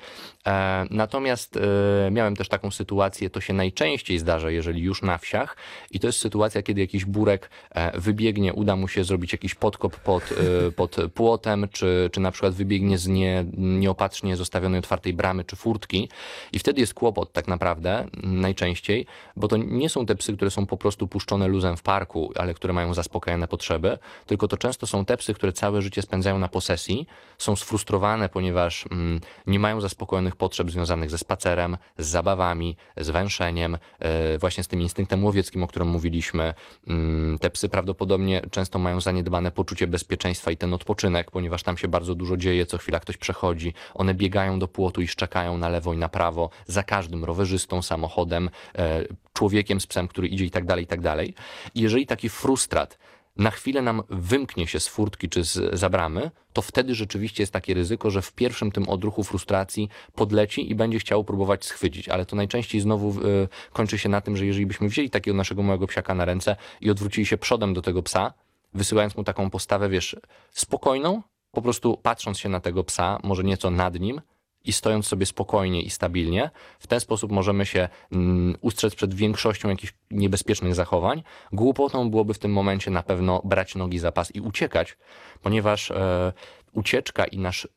E, Natomiast e, miałem też taką sytuację, to się najczęściej zdarza, jeżeli już na wsiach i to jest sytuacja, kiedy jakiś burek e, wybiegnie, uda mu się zrobić jakiś podkop pod, e, pod płotem, czy, czy na przykład wybiegnie z nie, nieopatrznie zostawionej otwartej bramy czy furtki i wtedy jest kłopot tak naprawdę m, najczęściej, bo to nie są te psy, które są po prostu puszczone luzem w parku, ale które mają zaspokajane potrzeby, tylko to często są te psy, które całe życie spędzają na posesji, są sfrustrowane, ponieważ mm, nie mają zaspokojonych potrzeb związanych ze spacerem, z zabawami, z węszeniem, e, właśnie z tym instynktem łowieckim, o którym mówiliśmy. Mm, Te psy prawdopodobnie często mają zaniedbane poczucie bezpieczeństwa i ten odpoczynek, ponieważ tam się bardzo dużo dzieje, co chwila ktoś przechodzi. One biegają do płotu i szczekają na lewo i na prawo, za każdym rowerzystą, samochodem, e, człowiekiem z psem, który idzie i tak dalej, i tak dalej. I jeżeli taki frustrat na chwilę nam wymknie się z furtki czy z, bramy, to wtedy rzeczywiście jest takie ryzyko, że w pierwszym tym odruchu frustracji podleci i będzie chciał próbować schwycić. Ale to najczęściej znowu y, kończy się na tym, że jeżeli byśmy wzięli takiego naszego małego psiaka na ręce i odwrócili się przodem do tego psa, wysyłając mu taką postawę, wiesz, spokojną, po prostu patrząc się na tego psa, może nieco nad nim, i stojąc sobie spokojnie i stabilnie, w ten sposób możemy się mm, ustrzec przed większością jakichś niebezpiecznych zachowań. Głupotą byłoby w tym momencie na pewno brać nogi za pas i uciekać, ponieważ e, ucieczka i nasz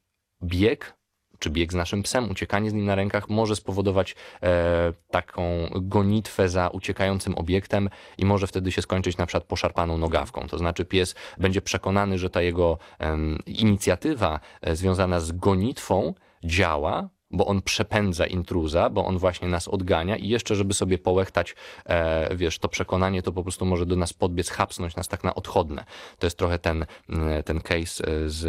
bieg, czy bieg z naszym psem, uciekanie z nim na rękach może spowodować e, taką gonitwę za uciekającym obiektem i może wtedy się skończyć na przykład poszarpaną nogawką. To znaczy pies będzie przekonany, że ta jego em, inicjatywa e, związana z gonitwą działa, bo on przepędza intruza, bo on właśnie nas odgania i jeszcze, żeby sobie połechtać, e, wiesz, to przekonanie, to po prostu może do nas podbiec, hapsnąć nas tak na odchodne. To jest trochę ten, mm, ten case e, z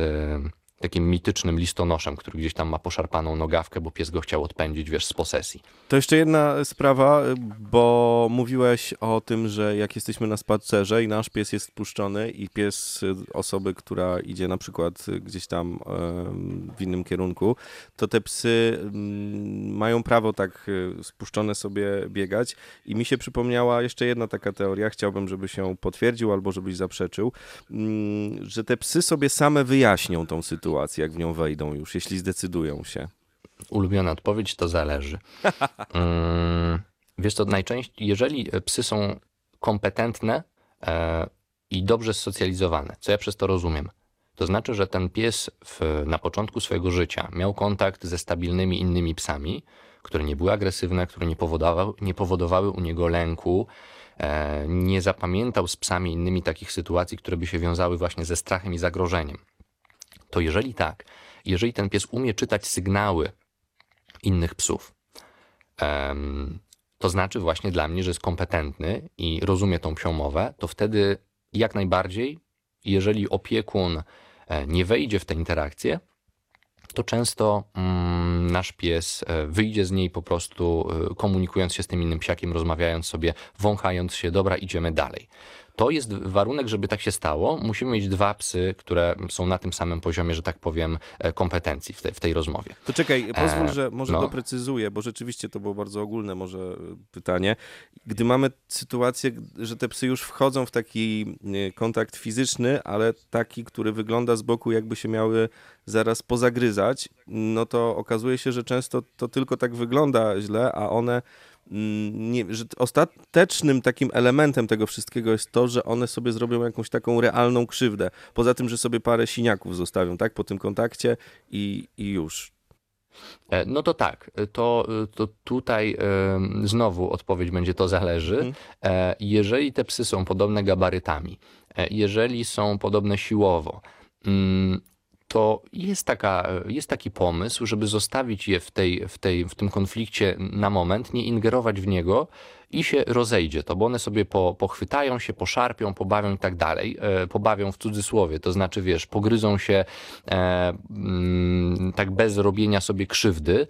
takim mitycznym listonoszem, który gdzieś tam ma poszarpaną nogawkę, bo pies go chciał odpędzić, wiesz, z posesji. To jeszcze jedna sprawa, bo mówiłeś o tym, że jak jesteśmy na spacerze i nasz pies jest puszczony i pies osoby, która idzie na przykład gdzieś tam w innym kierunku, to te psy mm, mają prawo tak y, spuszczone sobie biegać i mi się przypomniała jeszcze jedna taka teoria, chciałbym, żebyś ją potwierdził albo żebyś zaprzeczył, mm, że te psy sobie same wyjaśnią tą sytuację, jak w nią wejdą już, jeśli zdecydują się. Ulubiona odpowiedź to zależy. Mm, Wiesz co, najczęściej, jeżeli psy są kompetentne e, i dobrze socjalizowane, co ja przez to rozumiem, to znaczy, że ten pies w, na początku swojego życia miał kontakt ze stabilnymi innymi psami, które nie były agresywne, które nie powodowały, nie powodowały u niego lęku, e, nie zapamiętał z psami innymi takich sytuacji, które by się wiązały właśnie ze strachem i zagrożeniem to jeżeli tak, jeżeli ten pies umie czytać sygnały innych psów, to znaczy właśnie dla mnie, że jest kompetentny i rozumie tą psią mowę, to wtedy jak najbardziej, jeżeli opiekun e, nie wejdzie w tę interakcję, to często mm, nasz pies e, wyjdzie z niej po prostu e, komunikując się z tym innym psiakiem, rozmawiając sobie, wąchając się, dobra, idziemy dalej. To jest warunek, żeby tak się stało. Musimy mieć dwa psy, które są na tym samym poziomie, że tak powiem, e, kompetencji w, te, w tej rozmowie. To czekaj, pozwól, że może no. doprecyzuję, bo rzeczywiście to było bardzo ogólne może pytanie. Gdy mamy sytuację, że te psy już wchodzą w taki kontakt fizyczny, ale taki, który wygląda z boku, jakby się miały zaraz pozagryzać, no to okazuje się, że często to tylko tak wygląda źle, a one nie, że ostatecznym takim elementem tego wszystkiego jest to, że one sobie zrobią jakąś taką realną krzywdę. Poza tym, że sobie parę siniaków zostawią, tak, po tym kontakcie i, i już. E, no to tak, to, to tutaj znowu odpowiedź będzie to zależy. Mhm. E, jeżeli te psy są podobne gabarytami, e, jeżeli są podobne siłowo, mm, to jest, taka, jest taki pomysł, żeby zostawić je w, tej, w, tej, w tym konflikcie na moment, nie ingerować w niego i się rozejdzie to, bo one sobie po, pochwytają się, poszarpią, pobawią i tak dalej. E, pobawią w cudzysłowie, to znaczy, wiesz, pogryzą się e, mm, tak bez robienia sobie krzywdy,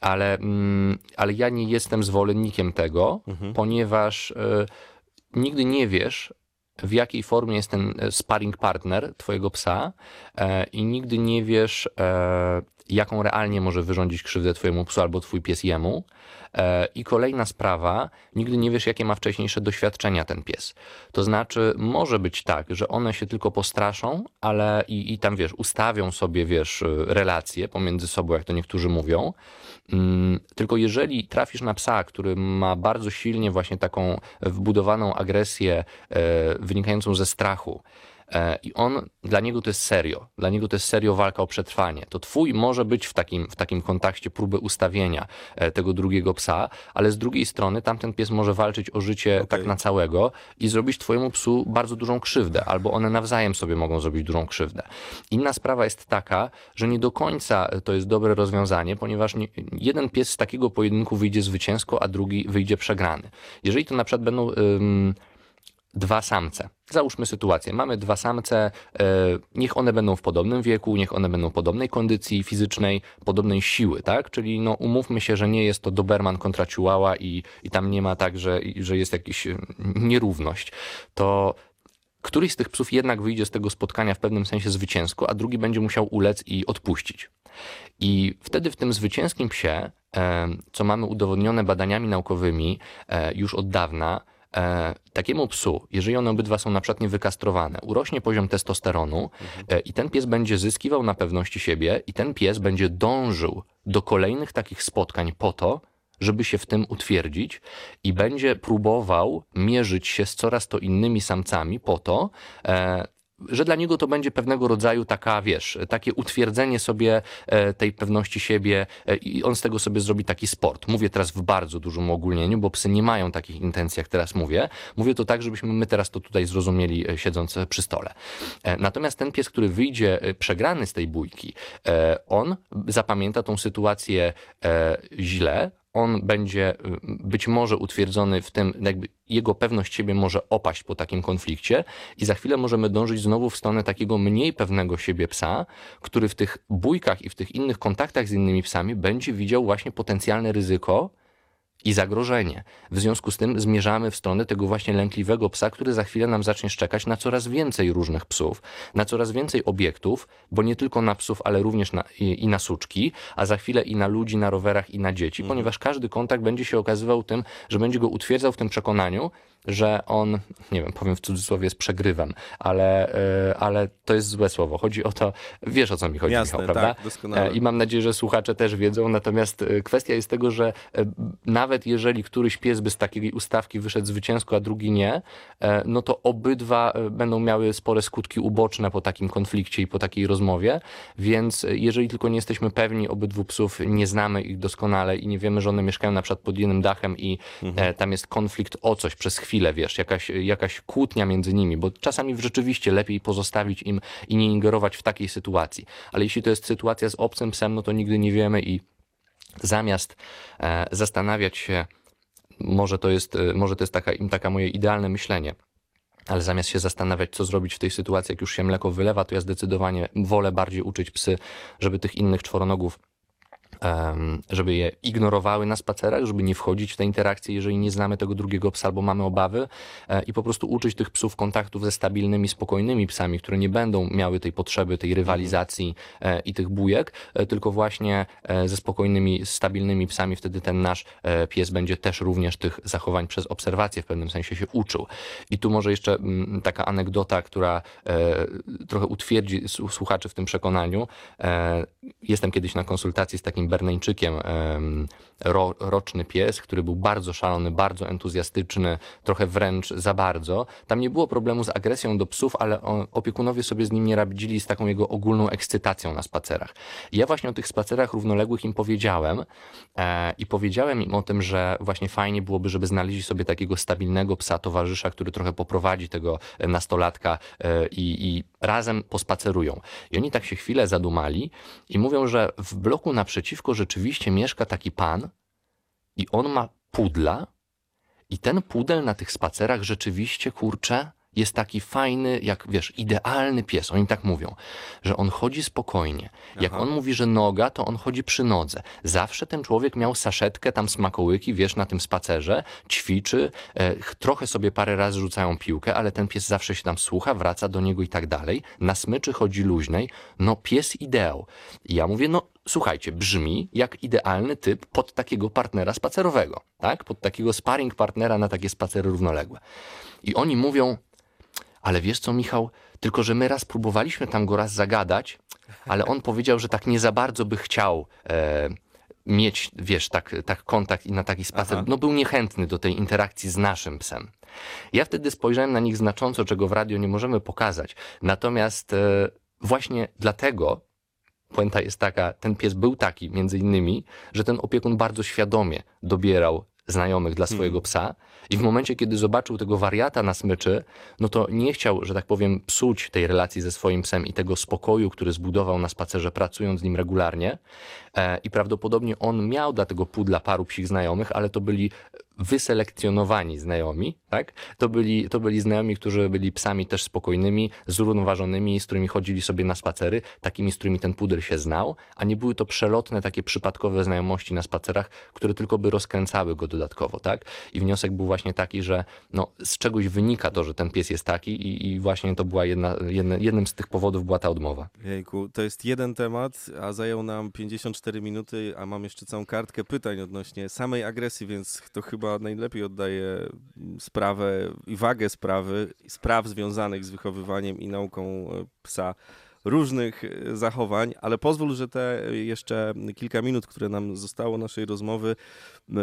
ale, mm, ale ja nie jestem zwolennikiem tego, mhm. ponieważ e, nigdy nie wiesz, w jakiej formie jest ten e, sparring partner twojego psa e, i nigdy nie wiesz, e, jaką realnie może wyrządzić krzywdę twojemu psu albo twój pies jemu. E, I kolejna sprawa, nigdy nie wiesz, jakie ma wcześniejsze doświadczenia ten pies. To znaczy, może być tak, że one się tylko postraszą, ale i, i tam wiesz, ustawią sobie, wiesz, relacje pomiędzy sobą, jak to niektórzy mówią. Mm, tylko jeżeli trafisz na psa, który ma bardzo silnie właśnie taką wbudowaną agresję e, wynikającą ze strachu, E, I on, dla niego to jest serio. Dla niego to jest serio walka o przetrwanie. To twój może być w takim, w takim kontakcie próby ustawienia e, tego drugiego psa, ale z drugiej strony tamten pies może walczyć o życie okay. tak na całego i zrobić twojemu psu bardzo dużą krzywdę, albo one nawzajem sobie mogą zrobić dużą krzywdę. Inna sprawa jest taka, że nie do końca to jest dobre rozwiązanie, ponieważ nie, jeden pies z takiego pojedynku wyjdzie zwycięsko, a drugi wyjdzie przegrany. Jeżeli to na przykład będą dwa samce. Załóżmy sytuację. Mamy dwa samce, e, niech one będą w podobnym wieku, niech one będą podobnej kondycji fizycznej, podobnej siły, tak? Czyli no, umówmy się, że nie jest to Doberman kontra Chihuahua i, i tam nie ma tak, że, że jest jakaś e, nierówność. To któryś z tych psów jednak wyjdzie z tego spotkania w pewnym sensie zwycięsko, a drugi będzie musiał ulec i odpuścić. I wtedy w tym zwycięskim psie, e, co mamy udowodnione badaniami naukowymi już od dawna, E, takiemu psu, jeżeli one obydwa są na przykład niewykastrowane, urośnie poziom testosteronu e, i ten pies będzie zyskiwał na pewności siebie i ten pies będzie dążył do kolejnych takich spotkań po to, żeby się w tym utwierdzić i będzie próbował mierzyć się z coraz to innymi samcami po to, e, że dla niego to będzie pewnego rodzaju taka, wiesz, takie utwierdzenie sobie e, tej pewności siebie e, i on z tego sobie zrobi taki sport. Mówię teraz w bardzo dużym ogólnieniu, bo psy nie mają takich intencji, jak teraz mówię. Mówię to tak, żebyśmy my teraz to tutaj zrozumieli, e, siedząc przy stole. Natomiast ten pies, który wyjdzie przegrany z tej bójki, on zapamięta tą sytuację źle, on będzie y, być może utwierdzony w tym, jakby jego pewność siebie może opaść po takim konflikcie i za chwilę możemy dążyć znowu w stronę takiego mniej pewnego siebie psa, który w tych bójkach i w tych innych kontaktach z innymi psami będzie widział właśnie potencjalne ryzyko i zagrożenie. W związku z tym zmierzamy w stronę tego właśnie lękliwego psa, który za chwilę nam zacznie szczekać na coraz więcej różnych psów, na coraz więcej obiektów, bo nie tylko na psów, ale również na, i, i, na suczki, a za chwilę i na ludzi, na rowerach i na dzieci, mhm. ponieważ każdy kontakt będzie się okazywał tym, że będzie go utwierdzał w tym przekonaniu, że on, nie wiem, powiem w cudzysłowie, jest przegrywem, ale, e, ale to jest złe słowo. Chodzi o to, wiesz o co mi chodzi, Jasne, Michał, prawda? Tak, doskonale. E, I mam nadzieję, że słuchacze też wiedzą, natomiast e, kwestia jest tego, że nawet jeżeli któryś pies by z takiej ustawki wyszedł zwycięsko, a drugi nie, no to obydwa będą miały spore skutki uboczne po takim konflikcie i po takiej rozmowie, więc jeżeli tylko nie jesteśmy pewni obydwu psów, nie znamy ich doskonale i nie wiemy, że one mieszkają na przykład pod jednym dachem i mhm. tam jest konflikt o coś przez chwilę, chwilę, wiesz, jakaś, jakaś kłótnia między nimi, bo czasami rzeczywiście lepiej pozostawić im i nie ingerować w takiej sytuacji. Ale jeśli to jest sytuacja z obcym psem, no to nigdy nie wiemy i zamiast e, zastanawiać się, może to jest, e, może to jest taka, taka moje idealne myślenie, ale zamiast się zastanawiać, co zrobić w tej sytuacji, jak już się mleko wylewa, to ja zdecydowanie wolę bardziej uczyć psy, żeby tych innych czworonogów żeby je ignorowały na spacerach, żeby nie wchodzić w te interakcje, jeżeli nie znamy tego drugiego psa albo mamy obawy e, i po prostu uczyć tych psów kontaktów ze stabilnymi, spokojnymi psami, które nie będą miały tej potrzeby, tej rywalizacji e, i tych bujek, e, tylko właśnie ze spokojnymi, stabilnymi psami, wtedy ten nasz pies będzie też również tych zachowań przez obserwację w pewnym sensie się uczył. I tu może jeszcze mm, taka anegdota, która trochę utwierdzi słuchaczy w tym przekonaniu. Jestem kiedyś na konsultacji z takim Berneńczykiem, ro, roczny pies, który był bardzo szalony, bardzo entuzjastyczny, trochę wręcz za bardzo. Tam nie było problemu z agresją do psów, ale opiekunowie sobie z nim nie radzili z taką jego ogólną ekscytacją na spacerach. I ja właśnie o tych spacerach równoległych im powiedziałem e, i powiedziałem im o tym, że właśnie fajnie byłoby, żeby znaleźli sobie takiego stabilnego psa, towarzysza, który trochę poprowadzi tego nastolatka e, i, i razem pospacerują. I oni tak się chwilę zadumali i mówią, że w bloku naprzeciwko rzeczywiście mieszka taki pan i on ma pudla i ten pudel na tych spacerach rzeczywiście, kurczę, jest taki fajny, jak wiesz, idealny pies. Oni tak mówią, że on chodzi spokojnie. Jak on mówi, że noga, to on chodzi przy nodze. Zawsze ten człowiek miał saszetkę, tam smakołyki, wiesz, na tym spacerze, ćwiczy, e, trochę sobie parę razy rzucają piłkę, ale ten pies zawsze się tam słucha, wraca do niego i tak dalej. Na smyczy chodzi luźnej. No, pies ideał. I ja mówię, no, słuchajcie, brzmi jak idealny typ pod takiego partnera spacerowego, tak? Pod takiego sparring partnera na takie spacery równoległe. I oni mówią, ale wiesz co, Michał, tylko że my raz próbowaliśmy tam go raz zagadać, ale on powiedział, że tak nie za bardzo by chciał e, mieć, wiesz, tak, tak kontakt i na taki spacer. Aha. No był niechętny do tej interakcji z naszym psem. Ja wtedy spojrzałem na nich znacząco, czego w radio nie możemy pokazać. Natomiast e, właśnie dlatego puenta jest taka, ten pies był taki między innymi, że ten opiekun bardzo świadomie dobierał znajomych dla swojego hmm. psa i w momencie, kiedy zobaczył tego wariata na smyczy, no to nie chciał, że tak powiem, psuć tej relacji ze swoim psem i tego spokoju, który zbudował na spacerze, pracując z nim regularnie. E, I prawdopodobnie on miał dla tego pudla paru psich znajomych, ale to byli wyselekcjonowani znajomi, tak? To byli, to byli znajomi, którzy byli psami też spokojnymi, zrównoważonymi, z którymi chodzili sobie na spacery, takimi, z którymi ten pudel się znał, a nie były to przelotne, takie przypadkowe znajomości na spacerach, które tylko by rozkręcały go dodatkowo, tak? I wniosek był właśnie taki, że no, z czegoś wynika to, że ten pies jest taki i, i właśnie to była jedna, jedna, jednym z tych powodów była ta odmowa. Jejku, to jest jeden temat, a zajął nam 54 minuty, a mam jeszcze całą kartkę pytań odnośnie samej agresji, więc to chyba najlepiej oddaje sprawę i wagę sprawy, spraw związanych z wychowywaniem i nauką e, psa różnych e, zachowań, ale pozwól, że te jeszcze kilka minut, które nam zostało naszej rozmowy,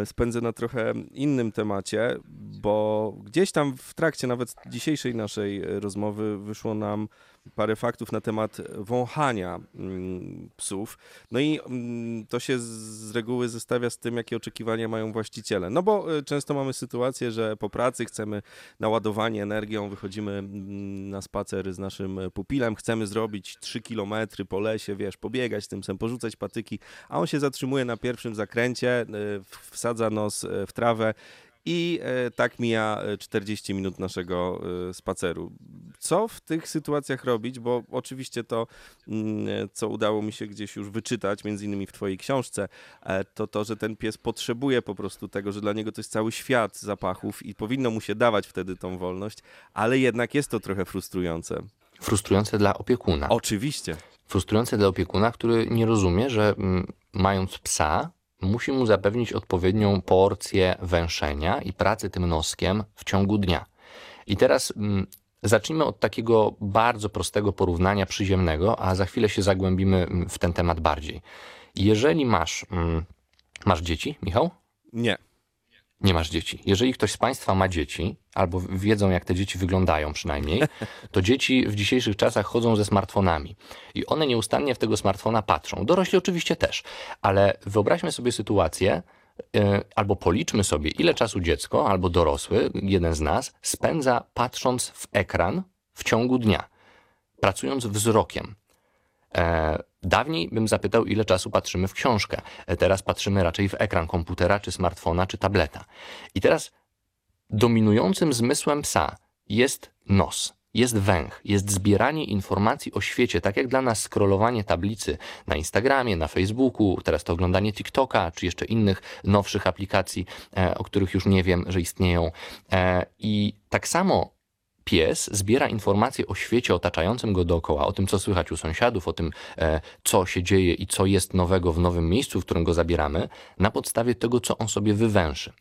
spędzę na trochę innym temacie, bo gdzieś tam w trakcie nawet dzisiejszej naszej rozmowy wyszło nam parę faktów na temat wąchania mm, psów. No i mm, to się z reguły zestawia z tym, jakie oczekiwania mają właściciele. No bo e, często mamy sytuację, że po pracy chcemy naładowanie energią, wychodzimy mm, na spacer z naszym pupilem, chcemy zrobić 3 km po lesie, wiesz, pobiegać tym psem, porzucać patyki, a on się zatrzymuje na pierwszym zakręcie, e, wsadza nos e, w trawę i e, tak mija 40 e, minut naszego e, spaceru. Co w tych sytuacjach robić? Bo oczywiście to, mm, co udało mi się gdzieś już wyczytać, między innymi w Twojej książce, to to, że ten pies potrzebuje po prostu tego, że dla niego to jest cały świat zapachów i powinno mu się dawać wtedy tą wolność, ale jednak jest to trochę frustrujące. Frustrujące dla opiekuna. Oczywiście. Frustrujące dla opiekuna, który nie rozumie, że mm, mając psa, musi mu zapewnić odpowiednią porcję węszenia i pracy tym noskiem w ciągu dnia. I teraz mm, zacznijmy od takiego bardzo prostego porównania przyziemnego, a za chwilę się zagłębimy mm, w ten temat bardziej. Jeżeli masz, mm, masz dzieci, Michał? Nie nie masz dzieci. Jeżeli ktoś z Państwa ma dzieci, albo wiedzą, jak te dzieci wyglądają przynajmniej, to dzieci w dzisiejszych czasach chodzą ze smartfonami i one nieustannie w tego smartfona patrzą. Dorośli oczywiście też, ale wyobraźmy sobie sytuację, e, albo policzmy sobie, ile czasu dziecko albo dorosły, jeden z nas, spędza patrząc w ekran w ciągu dnia, pracując wzrokiem. Dawniej bym zapytał, ile czasu patrzymy w książkę. Teraz patrzymy raczej w ekran komputera, czy smartfona, czy tableta. I teraz dominującym zmysłem psa jest nos jest węch, jest zbieranie informacji o świecie, tak jak dla nas scrollowanie tablicy na Instagramie, na Facebooku, teraz to oglądanie TikToka, czy jeszcze innych nowszych aplikacji, e, o których już nie wiem, że istnieją. E, I tak samo pies zbiera informacje o świecie otaczającym go dookoła, o tym, co słychać u sąsiadów, o tym, e, co się dzieje i co jest nowego w nowym miejscu, w którym go zabieramy, na podstawie tego, co on sobie wywęszy.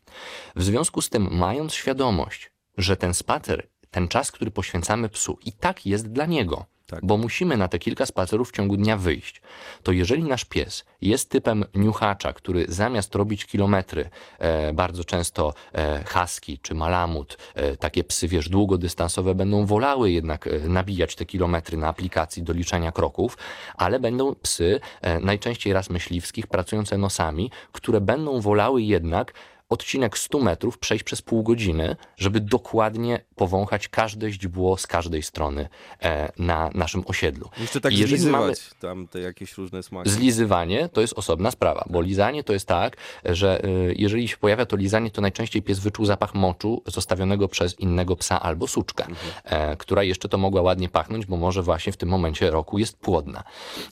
W związku z tym, mając świadomość, że ten spacer ten czas, który poświęcamy psu, i tak jest dla niego. Tak. Bo musimy na te kilka spacerów w ciągu dnia wyjść. To jeżeli nasz pies jest typem niuchacza, który zamiast robić kilometry, e, bardzo często e, husky czy malamut, e, takie psy, wiesz, długodystansowe, będą wolały jednak e, nabijać te kilometry na aplikacji do liczenia kroków, ale będą psy, e, najczęściej raz myśliwskich, pracujące nosami, które będą wolały jednak odcinek 100 metrów przejść przez pół godziny, żeby dokładnie powąchać każde źdźbło z każdej strony e, na naszym osiedlu. Jeszcze tak I zlizywać mamy... tam te jakieś różne smaki. Zlizywanie to jest osobna sprawa, bo lizanie to jest tak, że e, jeżeli się pojawia to lizanie, to najczęściej pies wyczuł zapach moczu zostawionego przez innego psa albo suczkę, mhm. e, która jeszcze to mogła ładnie pachnąć, bo może właśnie w tym momencie roku jest płodna.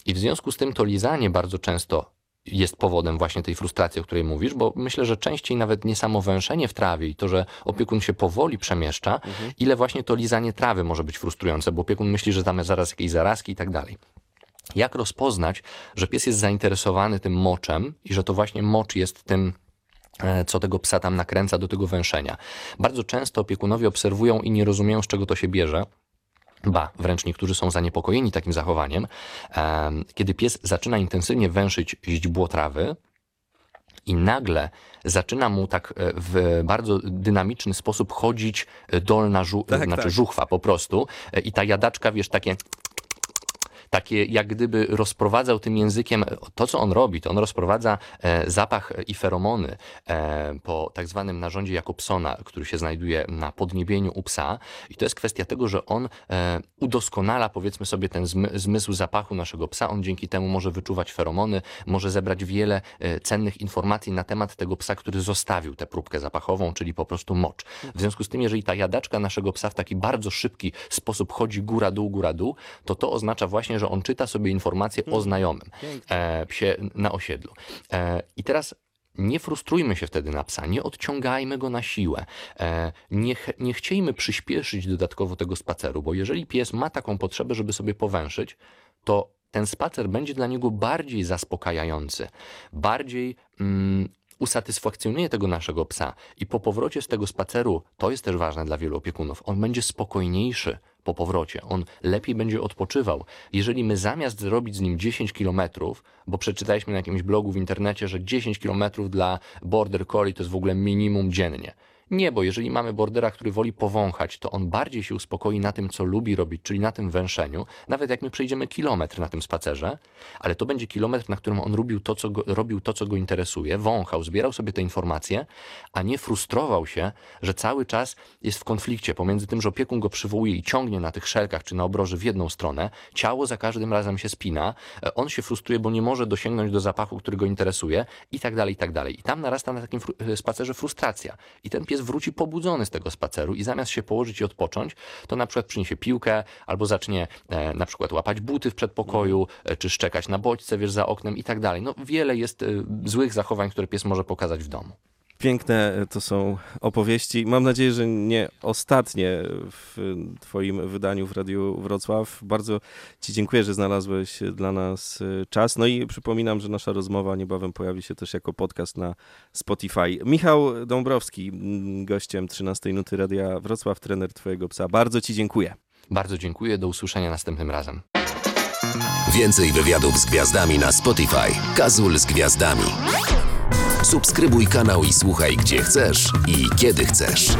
I w związku z tym to lizanie bardzo często jest powodem właśnie tej frustracji, o której mówisz, bo myślę, że częściej nawet nie samo węszenie w trawie i to, że opiekun się powoli przemieszcza, mhm. ile właśnie to lizanie trawy może być frustrujące, bo opiekun myśli, że tam jest zaraz jakieś zarazki i tak dalej. Jak rozpoznać, że pies jest zainteresowany tym moczem i że to właśnie mocz jest tym e, co tego psa tam nakręca do tego węszenia. Bardzo często opiekunowie obserwują i nie rozumieją, z czego to się bierze. Ba, wręcz niektórzy są zaniepokojeni takim zachowaniem. Kiedy pies zaczyna intensywnie węszyć źdźbło trawy, i nagle zaczyna mu tak e, w bardzo dynamiczny sposób chodzić dolna żu- tak, znaczy tak. żuchwa po prostu e, i ta jadaczka, wiesz, takie takie jak gdyby rozprowadzał tym językiem, to co on robi, to on rozprowadza e, zapach i feromony e, po tak zwanym narządzie Jakobsona, który się znajduje na podniebieniu u psa i to jest kwestia tego, że on e, udoskonala powiedzmy sobie ten zmysł zapachu naszego psa, on dzięki temu może wyczuwać feromony, może zebrać wiele cennych informacji na temat tego psa, który zostawił tę próbkę zapachową, czyli po prostu mocz. W związku z tym, jeżeli ta jadaczka naszego psa w taki bardzo szybki sposób chodzi góra-dół, góra-dół, to to oznacza właśnie, że że on czyta sobie informacje o hmm. znajomym e, psie na osiedlu. E, I teraz nie frustrujmy się wtedy na psa, nie odciągajmy go na siłę, e, nie, ch nie chciejmy przyspieszyć dodatkowo tego spaceru, bo jeżeli pies ma taką potrzebę, żeby sobie powęszyć, to ten spacer będzie dla niego bardziej zaspokajający, bardziej mm, usatysfakcjonuje tego naszego psa i po powrocie z tego spaceru, to jest też ważne dla wielu opiekunów, on będzie spokojniejszy, po powrocie. On lepiej będzie odpoczywał. Jeżeli my zamiast zrobić z nim 10 kilometrów, bo przeczytaliśmy na jakimś blogu w internecie, że 10 kilometrów dla border collie to jest w ogóle minimum dziennie. Nie, bo jeżeli mamy bordera, który woli powąchać, to on bardziej się uspokoi na tym, co lubi robić, czyli na tym węszeniu, nawet jak my przejdziemy kilometr na tym spacerze, ale to będzie kilometr, na którym on robił to, co go, robił to, co go interesuje, wąchał, zbierał sobie te informacje, a nie frustrował się, że cały czas jest w konflikcie pomiędzy tym, że opiekun go przywołuje i ciągnie na tych szelkach czy na obroży w jedną stronę, ciało za każdym razem się spina, e, on się frustruje, bo nie może dosięgnąć do zapachu, który go interesuje i tak dalej, i tak dalej. I tam narasta na takim e, spacerze frustracja. I ten pies pies wróci pobudzony z tego spaceru i zamiast się położyć i odpocząć, to na przykład przyniesie piłkę albo zacznie e, na przykład łapać buty w przedpokoju, e, czy szczekać na bodźce, wiesz, za oknem i tak dalej. No wiele jest e, złych zachowań, które pies może pokazać w domu. Piękne to są opowieści. Mam nadzieję, że nie ostatnie w Twoim wydaniu w Radiu Wrocław. Bardzo Ci dziękuję, że znalazłeś dla nas e, czas. No i przypominam, że nasza rozmowa niebawem pojawi się też jako podcast na Spotify. Michał Dąbrowski, gościem 13 Nuty Radia Wrocław, trener Twojego psa. Bardzo Ci dziękuję. Bardzo dziękuję. Do usłyszenia następnym razem. Więcej wywiadów z gwiazdami na Spotify. Kazul z gwiazdami. Subskrybuj kanał i słuchaj gdzie chcesz i kiedy chcesz.